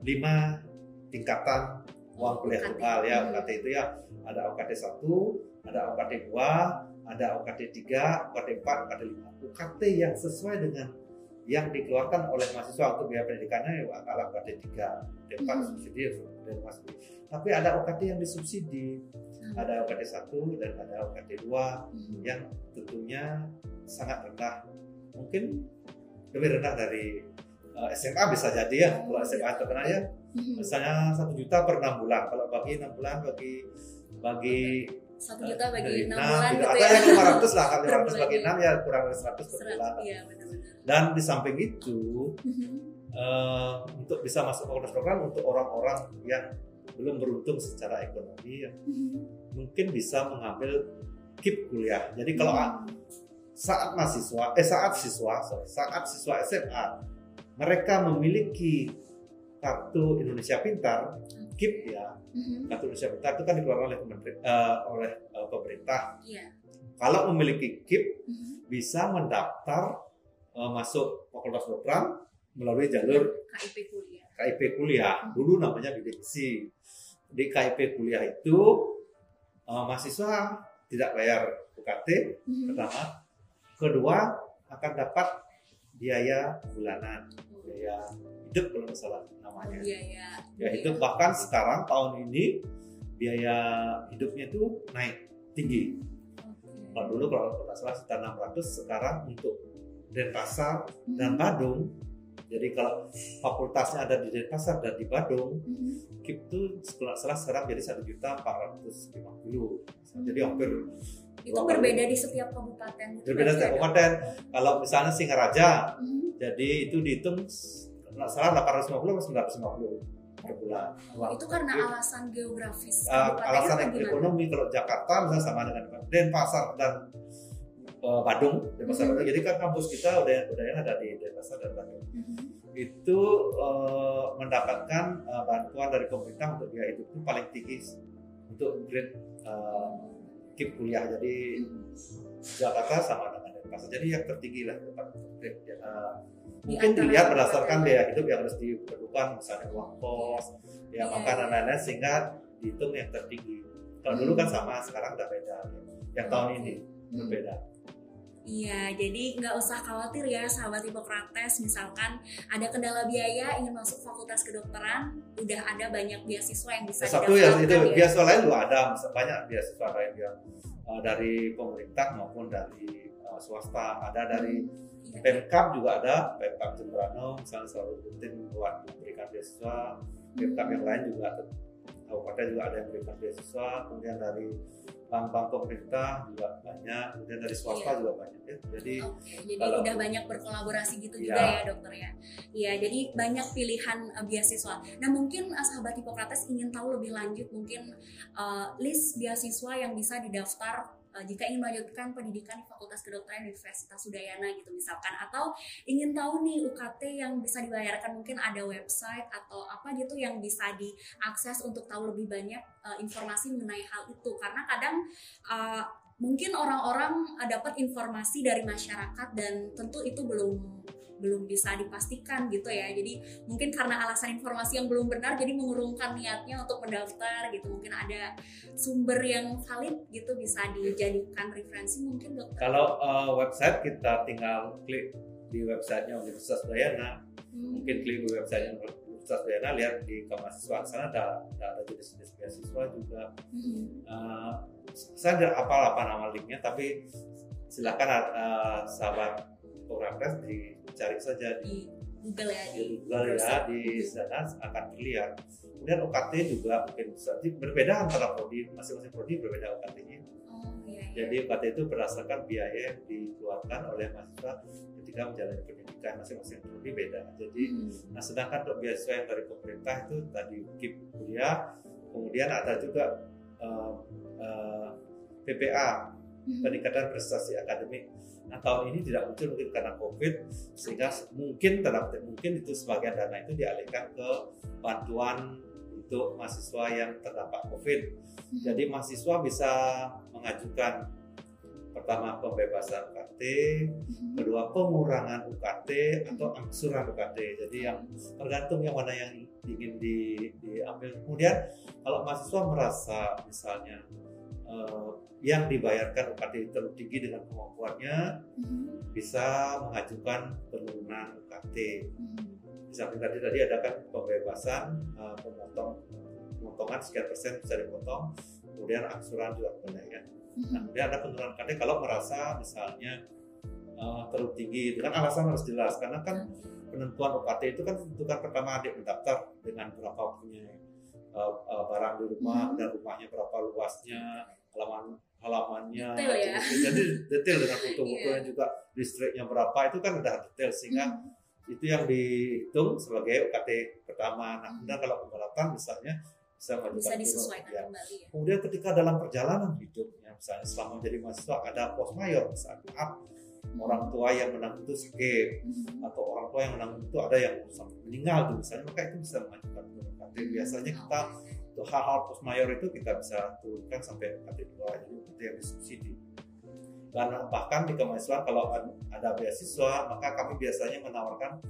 C: lima tingkatan uang kuliah tunggal ya
B: Hmm.
C: UKT itu ya ada UKT 1, ada UKT 2, ada UKT 3, UKT 4, UKT 5 UKT yang sesuai dengan yang dikeluarkan oleh mahasiswa untuk biaya pendidikannya ya adalah UKT 3 UKT 4
B: Hmm.
C: subsidi dari mahasiswa tapi ada UKT yang disubsidi
B: Hmm.
C: ada UKT 1 dan ada UKT 2
B: Mhm.
C: yang tentunya sangat rendah mungkin lebih rendah dari uh, SMA bisa jadi ya kalau SMA terkenal ya
B: Mhm.
C: misalnya satu juta per enam bulan kalau bagi enam bulan bagi bagi
B: satu juta bagi enam bulan
C: gitu.
B: gitu
C: atau
B: ya
C: yang lima ratus lah kalau
B: Per
C: lima ratus bagi enam ya kurang dari seratus per bulan
B: iya benar-benar
C: dan di samping itu uh, untuk bisa masuk fakultas program untuk orang-orang yang belum beruntung secara ekonomi ya,
B: Mhm.
C: mungkin bisa mengambil KIP kuliah jadi kalau
B: Hmm.
C: saat mahasiswa eh saat siswa sorry, saat siswa SMA mereka memiliki kartu Indonesia Pintar KIP ya
B: Mhm.
C: kartu Indonesia Pintar itu kan dikeluarkan oleh eh, oleh eh, pemerintah
B: Iya.
C: kalau memiliki KIP
B: Mhm.
C: bisa mendaftar eh, masuk fakultas kedokteran melalui jalur
B: KIP kuliah.
C: KIP kuliah dulu namanya bidik misi di KIP kuliah itu eh, mahasiswa tidak bayar UKT
B: Mhm.
C: pertama kedua akan dapat biaya bulanan biaya hidup kalau nggak salah namanya
B: Biaya.
C: ya hidup bahkan sekarang tahun ini biaya hidupnya itu naik tinggi kalau dulu kalau nggak salah sekitar 600 sekarang untuk Denpasar dan
B: Mhm.
C: Badung jadi kalau fakultasnya ada di Denpasar dan di Badung
B: Mhm.
C: KIP itu nggak salah sekarang jadi satu juta empat ratus lima puluh jadi hampir
B: Itu berbeda di setiap kabupaten.
C: berbeda
B: berarti
C: setiap kabupaten kalau misalnya Singaraja
B: Mhm.
C: jadi itu dihitung nggak salah 850 atau 950 per bulan. Uang
B: Itu karena
C: KIP.
B: alasan geografis
C: Uh, alasan ekonomi kalau Jakarta misalnya sama dengan Denpasar dan uh, Badung Denpasar
B: Mhm.
C: Badung jadi kan kampus kita udah udah ada di Denpasar dan Badung
B: Mhm.
C: itu uh, mendapatkan uh, bantuan dari pemerintah untuk biaya hidup itu paling tinggi untuk grade uh, keep kuliah. Jadi Jakarta sama dengan Denpasar. Jadi yang tertinggi lah tempat uh, mungkin dilihat berdasarkan biaya hidup yang harus diperlukan misalnya uang kos ya yeah. makanan lain-lain sehingga dihitung yang tertinggi kalau dulu kan sama sekarang udah beda ya. yang tahun ini berbeda
B: Iya, jadi nggak usah khawatir ya sahabat Hipokrates, misalkan ada kendala biaya ingin masuk fakultas kedokteran, udah ada banyak beasiswa yang bisa
C: Satu ya, itu ya. beasiswa lain juga ada, banyak beasiswa lain yang uh, dari pemerintah maupun dari uh, swasta, ada dari hmm. Pemkap juga ada, Pemkap Jemberano misalnya selalu rutin buat memberikan beasiswa, Pemkap yang lain juga kabupaten juga ada yang memberikan beasiswa, kemudian dari bank-bank pemerintah juga banyak, kemudian dari swasta iya. juga banyak ya. Jadi,
B: okay. jadi kalau, udah banyak berkolaborasi gitu iya. juga ya dokter ya. Iya, jadi banyak pilihan uh, beasiswa. Nah mungkin uh, sahabat Hipokrates ingin tahu lebih lanjut mungkin uh, list beasiswa yang bisa didaftar uh, jika ingin melanjutkan pendidikan di Fakultas Kedokteran Universitas Udayana gitu misalkan. Atau ingin tahu nih UKT yang bisa dibayarkan mungkin ada website atau apa gitu yang bisa diakses untuk tahu lebih banyak uh, informasi mengenai hal itu. Karena kadang uh, mungkin orang-orang dapat informasi dari masyarakat dan tentu itu belum belum bisa dipastikan gitu ya. Jadi mungkin karena alasan informasi yang belum benar jadi mengurungkan niatnya untuk mendaftar gitu. Mungkin ada sumber yang valid gitu bisa dijadikan referensi mungkin dokter.
C: Kalau uh, website kita tinggal klik di websitenya Universitas Udayana. Hmm. mungkin klik di websitenya Universitas Udayana lihat di kemahasiswaan sana ada ada, jenis-jenis beasiswa juga. Hmm. uh, saya tidak apa apa nama linknya tapi silakan uh, sahabat Oracle dicari saja
B: di Google ya
C: di Google ya di sana akan terlihat kemudian UKT juga mungkin bisa berbeda antara prodi masing-masing prodi berbeda UKT-nya oh, iya, iya. jadi UKT itu berdasarkan biaya yang dikeluarkan oleh mahasiswa ketika menjalani pendidikan masing-masing prodi beda jadi hmm. nah sedangkan untuk beasiswa yang dari pemerintah itu tadi KIP kuliah kemudian ada juga uh, uh, PPA hmm. Peningkatan prestasi akademik Nah tahun ini tidak muncul mungkin karena COVID sehingga mungkin dalam mungkin itu sebagian dana itu dialihkan ke bantuan untuk mahasiswa yang terdampak COVID. Hmm. Jadi mahasiswa bisa mengajukan pertama pembebasan UKT, hmm. kedua pengurangan UKT atau angsuran UKT. Jadi yang tergantung yang mana yang ingin di, diambil. Kemudian kalau mahasiswa merasa misalnya uh, yang dibayarkan UKT terlalu tinggi dengan kemampuannya mm-hmm. bisa mengajukan penurunan UKT. Mm-hmm. Samping tadi tadi ada kan pembebasan uh, pemotong pemotongan sekian persen bisa dipotong, kemudian angsuran juga boleh ya. Mm-hmm. Nah, kemudian ada penurunan UKT kalau merasa misalnya uh, terlalu tinggi dengan alasan harus jelas karena kan penentuan UKT itu kan tentukan pertama adik mendaftar dengan berapa punya uh, uh, barang di rumah hmm. dan rumahnya berapa luasnya halaman halamannya
B: detail ya.
C: jadi detail dengan foto-fotonya yeah. juga listriknya berapa itu kan udah detail sehingga hmm. itu yang dihitung sebagai UKT pertama nah kemudian kalau pembalapan misalnya bisa
B: bisa disesuaikan ya. kembali ya.
C: kemudian ketika dalam perjalanan hidupnya misalnya selama menjadi mahasiswa ada pos mayor misalnya up orang tua yang menang itu sakit hmm. atau orang tua yang menang itu ada yang sampai meninggal tuh misalnya maka itu bisa mengajukan UKT biasanya kita untuk hal-hal post mayor itu kita bisa turunkan sampai UKT 2 jadi itu yang disubsidi. Dan bahkan di kemahasiswaan kalau ada beasiswa maka kami biasanya menawarkan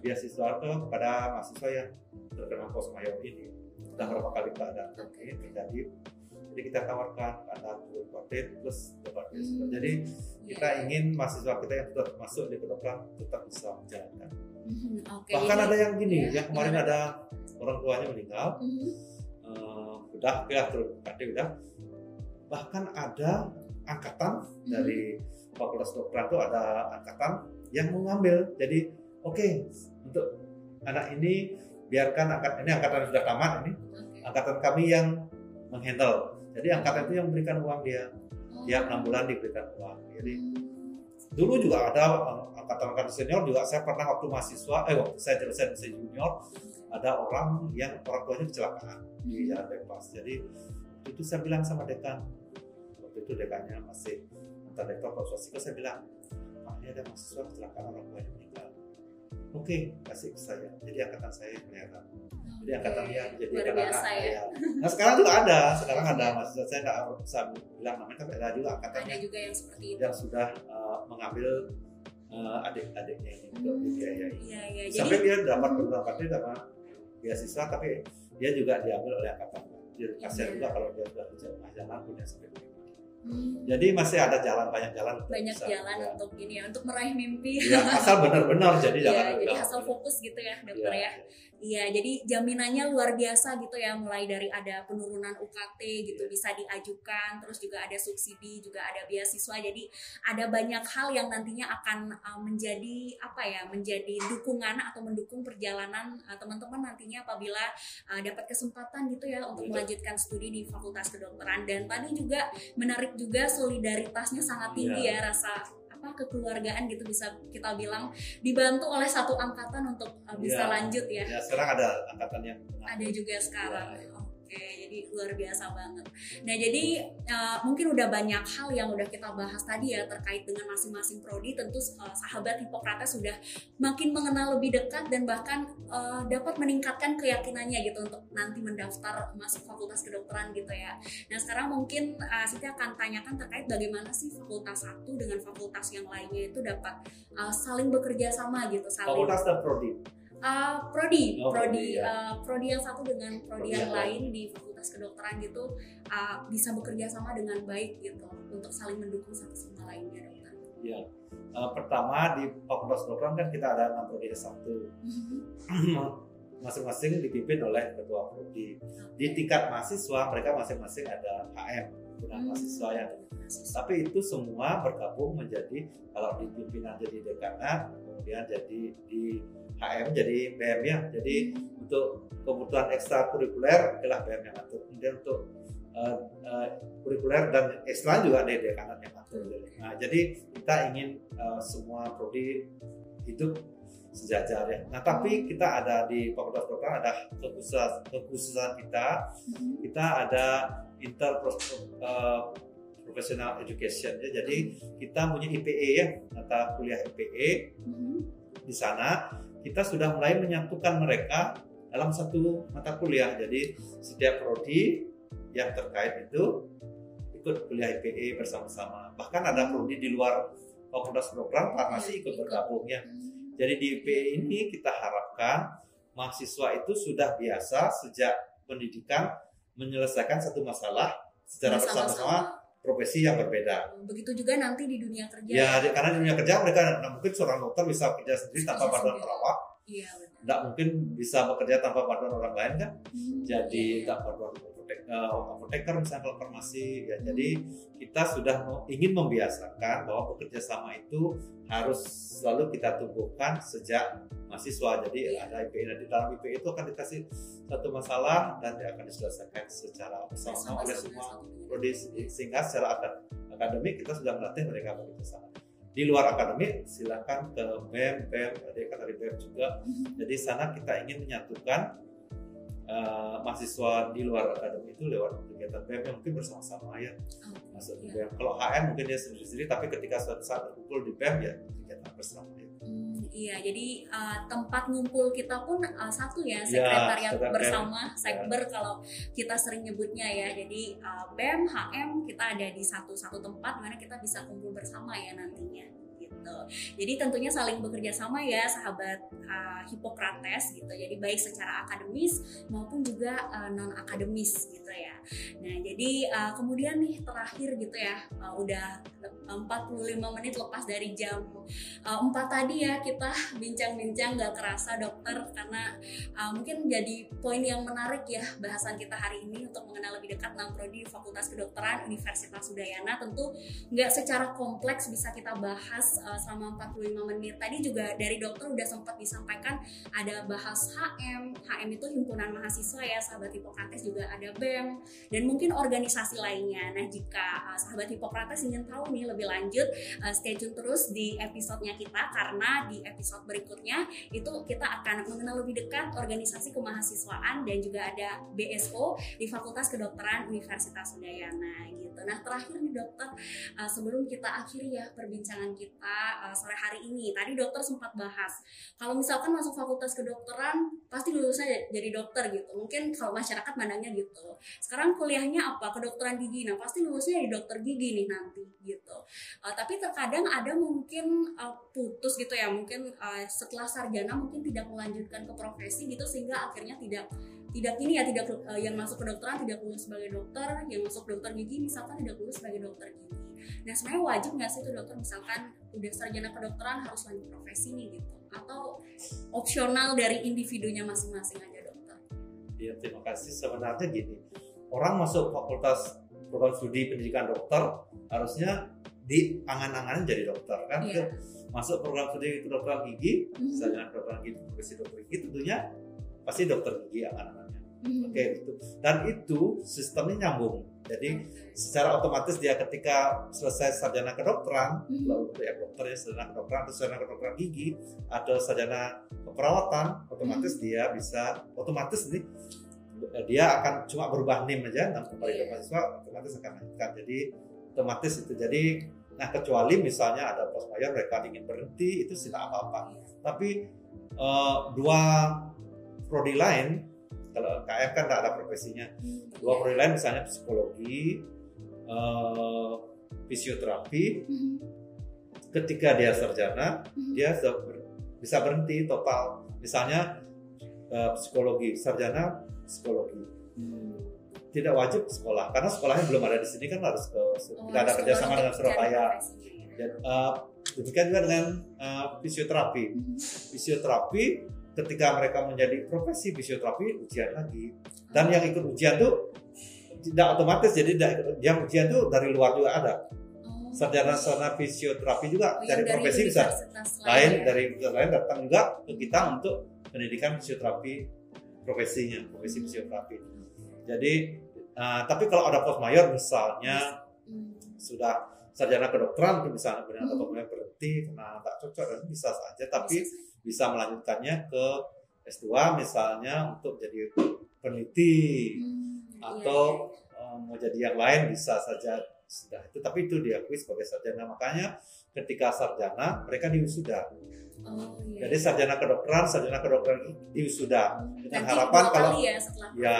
C: beasiswa itu kepada mahasiswa yang terkena post mayor ini. Sudah berapa kali keadaan ini terjadi jadi kita tawarkan ada UKT plus dapat beasiswa hmm. jadi kita iya. ingin mahasiswa kita yang sudah masuk di kedokteran tetap bisa menjalankan. Mm-hmm, okay. Bahkan ada yang gini, yeah, yang kemarin yeah. ada orang tuanya meninggal, mm-hmm. uh, udah ya terus udah. Bahkan ada angkatan mm-hmm. dari Fakultas Kedokteran itu ada angkatan yang mengambil. Jadi oke okay, untuk anak ini biarkan angkat ini angkatan sudah tamat ini okay. angkatan kami yang menghandle. Jadi angkatan itu yang memberikan uang dia. Tiap enam bulan diberikan uang. Jadi dulu juga ada angkatan-angkatan senior juga. Saya pernah waktu mahasiswa, eh waktu saya jadi saya junior ada orang yang orang tuanya kecelakaan di jalan bebas. Jadi itu saya bilang sama dekan. Waktu itu dekannya masih mantan rektor Pak Swastika saya bilang ah ini ada mahasiswa kecelakaan orang tuanya meninggal. Oke kasih ke saya. Jadi angkatan saya yang Jadi angkatan yang jadi
B: Luar biasa ya.
C: ya. Nah sekarang juga ada, sekarang ada maksudnya saya nggak bisa bilang namanya tapi ada juga angkatan
B: ada
C: yang,
B: juga yang seperti itu
C: yang sudah uh, mengambil uh, adik-adiknya ini untuk
B: Hmm.
C: dibiayai.
B: iya iya
C: Sampai
B: jadi
C: dia dapat beberapa dia dapat beasiswa tapi dia juga diambil oleh angkatan. Jadi kasihan
B: Iya.
C: juga kalau dia sudah di jalan jalan punya sepeda.
B: hmm,
C: Jadi masih ada jalan banyak jalan. untuk
B: banyak
C: bisa,
B: jalan
C: ya.
B: untuk ini ya untuk meraih mimpi
C: Ya, asal (laughs) benar-benar jadi
B: Iya,
C: jangan
B: jadi asal fokus gitu ya dokter
C: Iya.
B: ya. Iya, jadi jaminannya luar biasa gitu ya, mulai dari ada penurunan UKT gitu
C: Iya.
B: bisa diajukan, terus juga ada subsidi, juga ada beasiswa. Jadi ada banyak hal yang nantinya akan uh, menjadi apa ya, menjadi dukungan atau mendukung perjalanan uh, teman-teman nantinya apabila uh, dapat kesempatan gitu ya untuk
C: Iya.
B: melanjutkan studi di Fakultas Kedokteran. Dan tadi juga menarik juga solidaritasnya sangat tinggi
C: Iya.
B: ya, rasa apa kekeluargaan gitu bisa kita bilang dibantu oleh satu angkatan untuk uh, bisa
C: Iya.
B: lanjut ya.
C: Ya sekarang ada angkatan yang
B: Ada juga sekarang.
C: Iya.
B: Oke, jadi luar biasa banget. Nah, jadi uh, mungkin udah banyak hal yang udah kita bahas tadi ya terkait dengan masing-masing prodi. Tentu uh, sahabat Hippocrates sudah makin mengenal lebih dekat dan bahkan uh, dapat meningkatkan keyakinannya gitu untuk nanti mendaftar masuk fakultas kedokteran gitu ya. Nah, sekarang mungkin uh, Siti akan tanyakan terkait bagaimana sih fakultas satu dengan fakultas yang lainnya itu dapat uh, saling bekerja sama gitu, saling
C: fakultas dan prodi.
B: Uh, prodi,
C: Oh,
B: prodi,
C: prodi, ya.
B: uh, prodi yang satu dengan prodi
C: Prodi
B: yang lain di fakultas kedokteran gitu uh, bisa bekerja sama dengan baik gitu untuk saling mendukung satu sama lainnya dokter.
C: Ya. Eh, pertama di fakultas kedokteran kan kita ada enam prodi S1. (clears throat) Masing-masing dipimpin oleh ketua prodi. Di tingkat mahasiswa mereka masing-masing ada HM, himpunan
B: Hmm.
C: mahasiswa yang tapi itu semua bergabung menjadi kalau di pimpinan jadi dekanat kemudian jadi di HM jadi BM ya jadi untuk kebutuhan ekstra kurikuler adalah BM yang atur. Kemudian untuk eh, eh, kurikuler dan ekstra juga di dekanat yang atur. Nah jadi kita ingin eh, semua prodi hidup sejajar ya. Nah tapi kita ada di fakultas kedokteran ada kekhususan kekhususan kita. Kita ada inter professional education ya. Jadi kita punya IPE ya mata kuliah IPE di sana kita sudah mulai menyatukan mereka dalam satu mata kuliah. Jadi setiap prodi yang terkait itu ikut kuliah IPE bersama-sama. Bahkan ada prodi di luar fakultas kedokteran farmasi ikut bergabung ya. Jadi di IPE ini kita harapkan mahasiswa itu sudah biasa sejak pendidikan menyelesaikan satu masalah secara bersama-sama profesi yang berbeda.
B: Begitu juga nanti di dunia kerja.
C: Ya, di- karena di dunia kerja mereka nah, mungkin seorang dokter bisa kerja sendiri tanpa
B: Kerja
C: bantuan perawat,
B: Iya benar.
C: tidak mungkin bisa bekerja tanpa bantuan orang lain kan.
B: Hmm,
C: Jadi
B: iya.
C: tidak bantuan apotek, eh, apoteker misalnya kalau farmasi. Ya, jadi kita sudah ingin membiasakan bahwa bekerja sama itu harus selalu kita tumbuhkan sejak mahasiswa. Jadi
B: Iya.
C: ada IPE dan di dalam IPE itu akan dikasih satu masalah dan dia akan diselesaikan secara bersama oleh semua prodi sehingga secara akad- akademik kita sudah melatih mereka bekerja sama. Di luar akademik silakan ke BEM, BEM, ada dari BEM juga. Jadi sana kita ingin menyatukan eh, mahasiswa di luar akademik itu lewat kegiatan BEM yang mungkin bersama-sama ya
B: Oh,
C: masuk di
B: iya.
C: BEM. Kalau HM mungkin dia sendiri-sendiri, tapi ketika suatu saat berkumpul di BEM ya kegiatan bersama. Ya.
B: Hmm, iya, jadi uh, tempat ngumpul kita pun uh, satu ya,
C: Ya,
B: sekretariat
C: sekretariat.
B: bersama, sekber kalau kita sering nyebutnya ya. Jadi uh, BEM, HM kita ada di satu-satu tempat mana kita bisa kumpul bersama ya nantinya gitu. Jadi tentunya saling bekerja sama ya sahabat uh, Hippocrates gitu. Jadi baik secara akademis maupun juga non akademis gitu ya. Nah, jadi uh, kemudian nih terakhir gitu ya, uh, udah 45 menit lepas dari jam uh, empat tadi ya kita bincang-bincang gak kerasa dokter karena uh, mungkin jadi poin yang menarik ya bahasan kita hari ini untuk mengenal lebih dekat tentang prodi di Fakultas Kedokteran Universitas Udayana tentu nggak secara kompleks bisa kita bahas uh, selama 45 menit. Tadi juga dari dokter udah sempat disampaikan ada bahas HM HM itu himpunan mahasiswa ya sahabat Hippocrates juga ada BEM dan mungkin organisasi lainnya. Nah jika uh, sahabat Hippocrates ingin tahu nih lebih lanjut uh, stay tune terus di episodenya kita karena di episode berikutnya itu kita akan mengenal lebih dekat organisasi kemahasiswaan dan juga ada BSO di Fakultas Kedokteran Universitas Udayana gitu. Nah terakhir nih dokter uh, sebelum kita akhiri ya perbincangan kita uh, sore hari ini. Tadi dokter sempat bahas kalau misalkan masuk fakultas kedokteran pasti lulusnya jadi dokter gitu. Mungkin kalau masyarakat mandangnya gitu. Sekarang kuliahnya apa? Kedokteran gigi. Nah pasti lulusnya jadi dokter gigi nih nanti gitu. Uh, tapi terkadang ada mungkin uh, putus gitu ya. Mungkin uh, setelah sarjana mungkin tidak melanjutkan ke profesi gitu sehingga akhirnya tidak tidak ini ya tidak uh, yang masuk kedokteran tidak lulus sebagai dokter, yang masuk dokter gigi misalkan tidak lulus sebagai dokter gigi. Nah sebenarnya wajib nggak sih itu dokter misalkan udah sarjana kedokteran harus lanjut profesi nih gitu atau opsional dari individunya masing-masing aja dokter?
C: Iya terima kasih sebenarnya gini orang masuk fakultas program studi pendidikan dokter harusnya di angan-angan jadi dokter kan
B: Iya.
C: masuk program studi kedokteran gigi
B: Mhm.
C: sarjana kedokteran gigi profesi dokter gigi tentunya pasti dokter gigi angan-angannya
B: Mhm.
C: oke itu dan itu sistemnya nyambung jadi secara otomatis dia ketika selesai sarjana kedokteran
B: Mhm.
C: lalu ya dokter ya sarjana kedokteran atau sarjana kedokteran gigi atau sarjana keperawatan otomatis dia bisa otomatis nih dia akan cuma berubah nim aja nah kembali ke
B: Iya.
C: mahasiswa otomatis akan lanjutkan jadi otomatis itu. Jadi nah kecuali misalnya ada pos mayor mereka ingin berhenti itu tidak apa-apa. Tapi eh, dua prodi lain kalau KF kan tidak ada profesinya dua prodi lain misalnya psikologi eh, fisioterapi
B: Mhm.
C: ketika dia sarjana
B: Mhm.
C: dia bisa berhenti total misalnya eh, psikologi sarjana psikologi
B: Hmm.
C: tidak wajib sekolah karena sekolahnya belum ada di sini kan harus ke
B: Oh,
C: tidak ada kerjasama dengan Surabaya
B: profesinya.
C: dan eh, demikian juga dengan eh, fisioterapi
B: Mhm.
C: fisioterapi ketika mereka menjadi profesi fisioterapi ujian lagi dan yang ikut ujian tuh tidak otomatis jadi yang ujian tuh dari luar juga ada
B: Oh.
C: sarjana sarjana fisioterapi juga
B: Oh,
C: dari profesi bisa lain
B: ya?
C: dari lain datang juga ke kita untuk pendidikan fisioterapi profesinya profesi
B: Hmm.
C: fisioterapi jadi uh, tapi kalau ada post mayor misalnya
B: Hmm.
C: sudah sarjana kedokteran misalnya benar
B: Hmm.
C: atau berhenti karena tak cocok dan bisa saja tapi
B: Bisa.
C: Bisa melanjutkannya ke S2 misalnya untuk jadi peneliti
B: Hmm, iya,
C: atau uh, mau jadi yang lain bisa saja sudah itu tapi itu diakui sebagai sarjana makanya ketika sarjana mereka diwisuda
B: iya. Oh, iya.
C: Jadi sarjana kedokteran, sarjana kedokteran diwisuda dengan
B: Nanti
C: harapan kalau
B: ya setelah
C: Ya.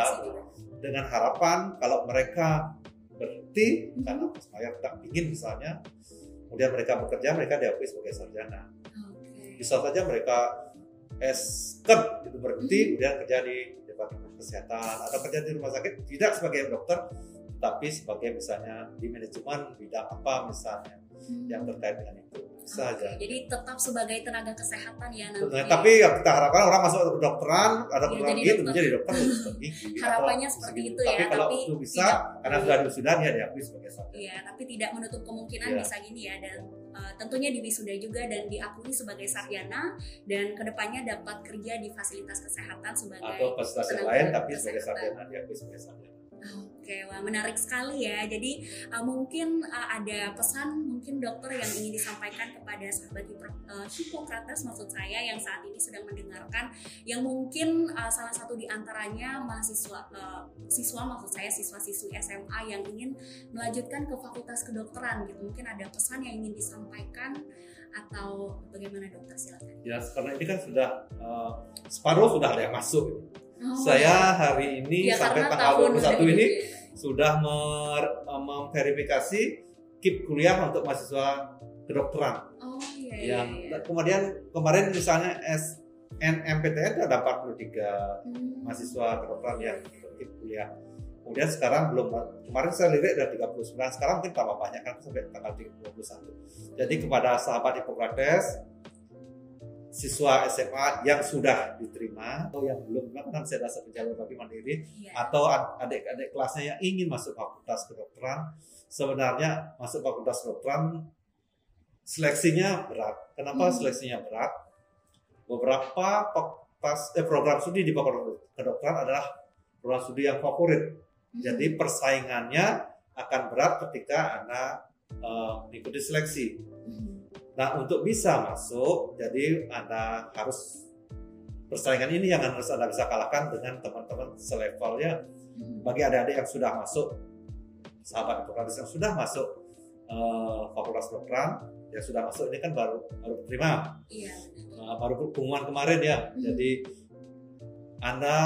C: dengan harapan kalau mereka berhenti
B: Mhm.
C: karena saya tak ingin misalnya, kemudian mereka bekerja mereka diakui sebagai sarjana. Bisa saja mereka S ket itu berhenti
B: Mhm.
C: kemudian kerja di departemen kesehatan atau kerja di rumah sakit tidak sebagai dokter tapi sebagai misalnya di manajemen bidang apa misalnya
B: Hmm.
C: yang terkait dengan itu bisa
B: Oke,
C: aja.
B: Jadi tetap sebagai tenaga kesehatan ya nanti.
C: Nah, tapi yang kita harapkan orang masuk ke kedokteran, ada
B: Ya,
C: kedokteran
B: jadi
C: gigi,
B: dokter.
C: jadi dokter gigi. (laughs)
B: Harapannya
C: Atau
B: seperti itu ya,
C: Tapi kalau
B: tapi
C: itu bisa,
B: tidak-
C: karena sudah diwisuda dia diakui sebagai sarjana.
B: Iya, tapi tidak menutup kemungkinan
C: Iya.
B: bisa gini ya dan uh, tentunya di wisuda juga dan diakui sebagai sarjana dan ke depannya dapat kerja di fasilitas kesehatan sebagai
C: Atau fasilitas yang lain, tapi sebagai sarjana diakui sebagai sarjana.
B: Oke, wah menarik sekali ya. Jadi uh, mungkin uh, ada pesan mungkin dokter yang ingin disampaikan kepada sahabat uh, Hippocrates maksud saya yang saat ini sedang mendengarkan, yang mungkin uh, salah satu di antaranya mahasiswa uh, siswa maksud saya siswa-siswi SMA yang ingin melanjutkan ke fakultas kedokteran gitu. Mungkin ada pesan yang ingin disampaikan atau bagaimana dokter silakan.
C: Ya, karena ini kan sudah eh, separuh sudah ada yang masuk.
B: Oh,
C: Saya hari ini
B: ya,
C: sampai tanggal
B: tahun
C: 21 ini sudah eh, memverifikasi KIP kuliah untuk mahasiswa kedokteran.
B: Oh iya iya.
C: yang
B: iya.
C: kemudian kemarin misalnya SNMPTN itu ada 43
B: Hmm.
C: mahasiswa kedokteran yang ikut kuliah. Kemudian sekarang belum kemarin saya lihat ada 39, sekarang mungkin tambah banyak kan sampai tanggal 21. Jadi kepada sahabat Hippocrates siswa SMA yang sudah diterima atau yang belum kan saya rasa jalur bagi mandiri
B: Iya.
C: atau ad- adik-adik kelasnya yang ingin masuk fakultas kedokteran sebenarnya masuk fakultas kedokteran seleksinya berat. Kenapa
B: Hmm.
C: seleksinya berat? Beberapa fakultas eh, program studi di fakultas kedokteran adalah program studi yang favorit.
B: Hmm.
C: Jadi persaingannya akan berat ketika Anda eh, mengikuti seleksi.
B: Hmm.
C: Nah, untuk bisa masuk, jadi Anda harus persaingan ini yang harus Anda bisa kalahkan dengan teman-teman selevelnya
B: Hmm.
C: bagi adik-adik yang sudah masuk sahabat Hippocrates yang sudah masuk eh, fakultas kedokteran ya sudah masuk ini kan baru baru terima
B: Iya.
C: Nah, baru pengumuman kemarin ya
B: Hmm.
C: jadi anda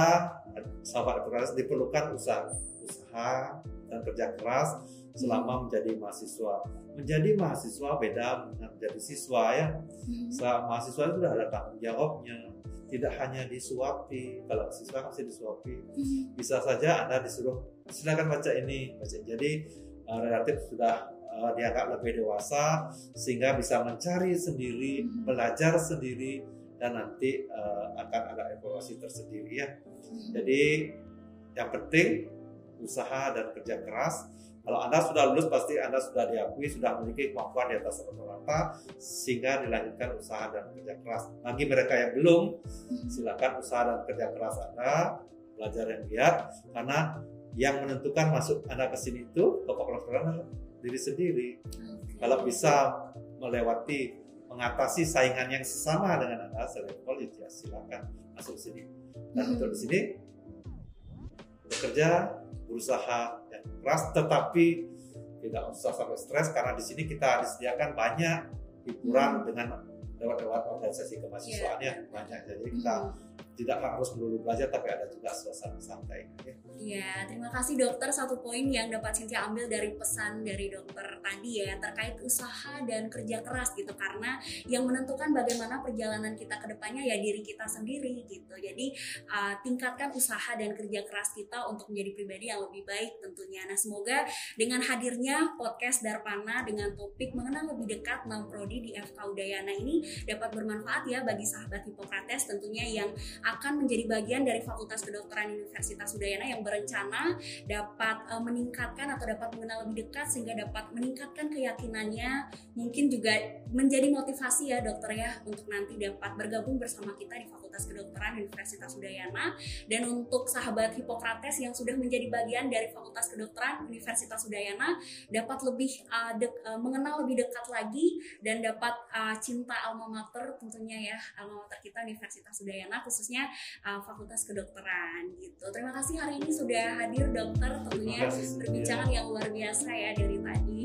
C: sahabat keras diperlukan usaha usaha dan kerja keras selama menjadi mahasiswa menjadi mahasiswa beda dengan menjadi siswa ya
B: Hmm.
C: Mahasiswa itu sudah ada tanggung jawabnya tidak hanya disuapi kalau siswa kan masih disuapi
B: Hmm.
C: bisa saja anda disuruh silakan baca ini baca jadi uh, relatif sudah uh, dianggap lebih dewasa sehingga bisa mencari sendiri
B: Mhm.
C: belajar sendiri dan nanti uh, akan ada evaluasi tersendiri ya
B: Hmm.
C: jadi yang penting usaha dan kerja keras kalau anda sudah lulus pasti anda sudah diakui sudah memiliki kemampuan di atas rata-rata sehingga dilanjutkan usaha dan kerja keras bagi mereka yang belum silakan usaha dan kerja keras Anda, belajar yang giat, karena yang menentukan masuk Anda ke sini itu adalah diri sendiri. Kalau bisa melewati mengatasi saingan yang sesama dengan Anda selevel ya silakan masuk sini. Dan untuk di sini bekerja, berusaha yang keras, tetapi tidak usah sampai stres karena di sini kita disediakan banyak hiburan dengan lewat-lewat organisasi kemahasiswaan ya banyak. Jadi kita
B: Hmm.
C: Tidak harus melulu belajar tapi ada juga suasana santai ya.
B: Iya, terima kasih dokter. Satu poin yang dapat Cynthia ambil dari pesan dari dokter tadi ya terkait usaha dan kerja keras gitu karena yang menentukan bagaimana perjalanan kita ke depannya ya diri kita sendiri gitu. Jadi uh, tingkatkan usaha dan kerja keras kita untuk menjadi pribadi yang lebih baik tentunya. Nah, semoga dengan hadirnya podcast Darpana dengan topik mengenal lebih dekat 6 prodi di FK Udayana ini dapat bermanfaat ya bagi sahabat Hipokrates tentunya yang akan menjadi bagian dari Fakultas Kedokteran Universitas Udayana yang berencana dapat uh, meningkatkan atau dapat mengenal lebih dekat sehingga dapat meningkatkan keyakinannya mungkin juga menjadi motivasi ya dokter ya untuk nanti dapat bergabung bersama kita di Fakultas Kedokteran Universitas Udayana. Dan untuk sahabat Hipokrates yang sudah menjadi bagian dari Fakultas Kedokteran Universitas Udayana dapat lebih uh, dek- uh, mengenal lebih dekat lagi dan dapat uh, cinta alma mater tentunya ya alma mater kita Universitas Udayana khususnya uh, Fakultas Kedokteran gitu. Terima kasih hari ini sudah hadir dokter tentunya perbincangan yang luar biasa ya dari tadi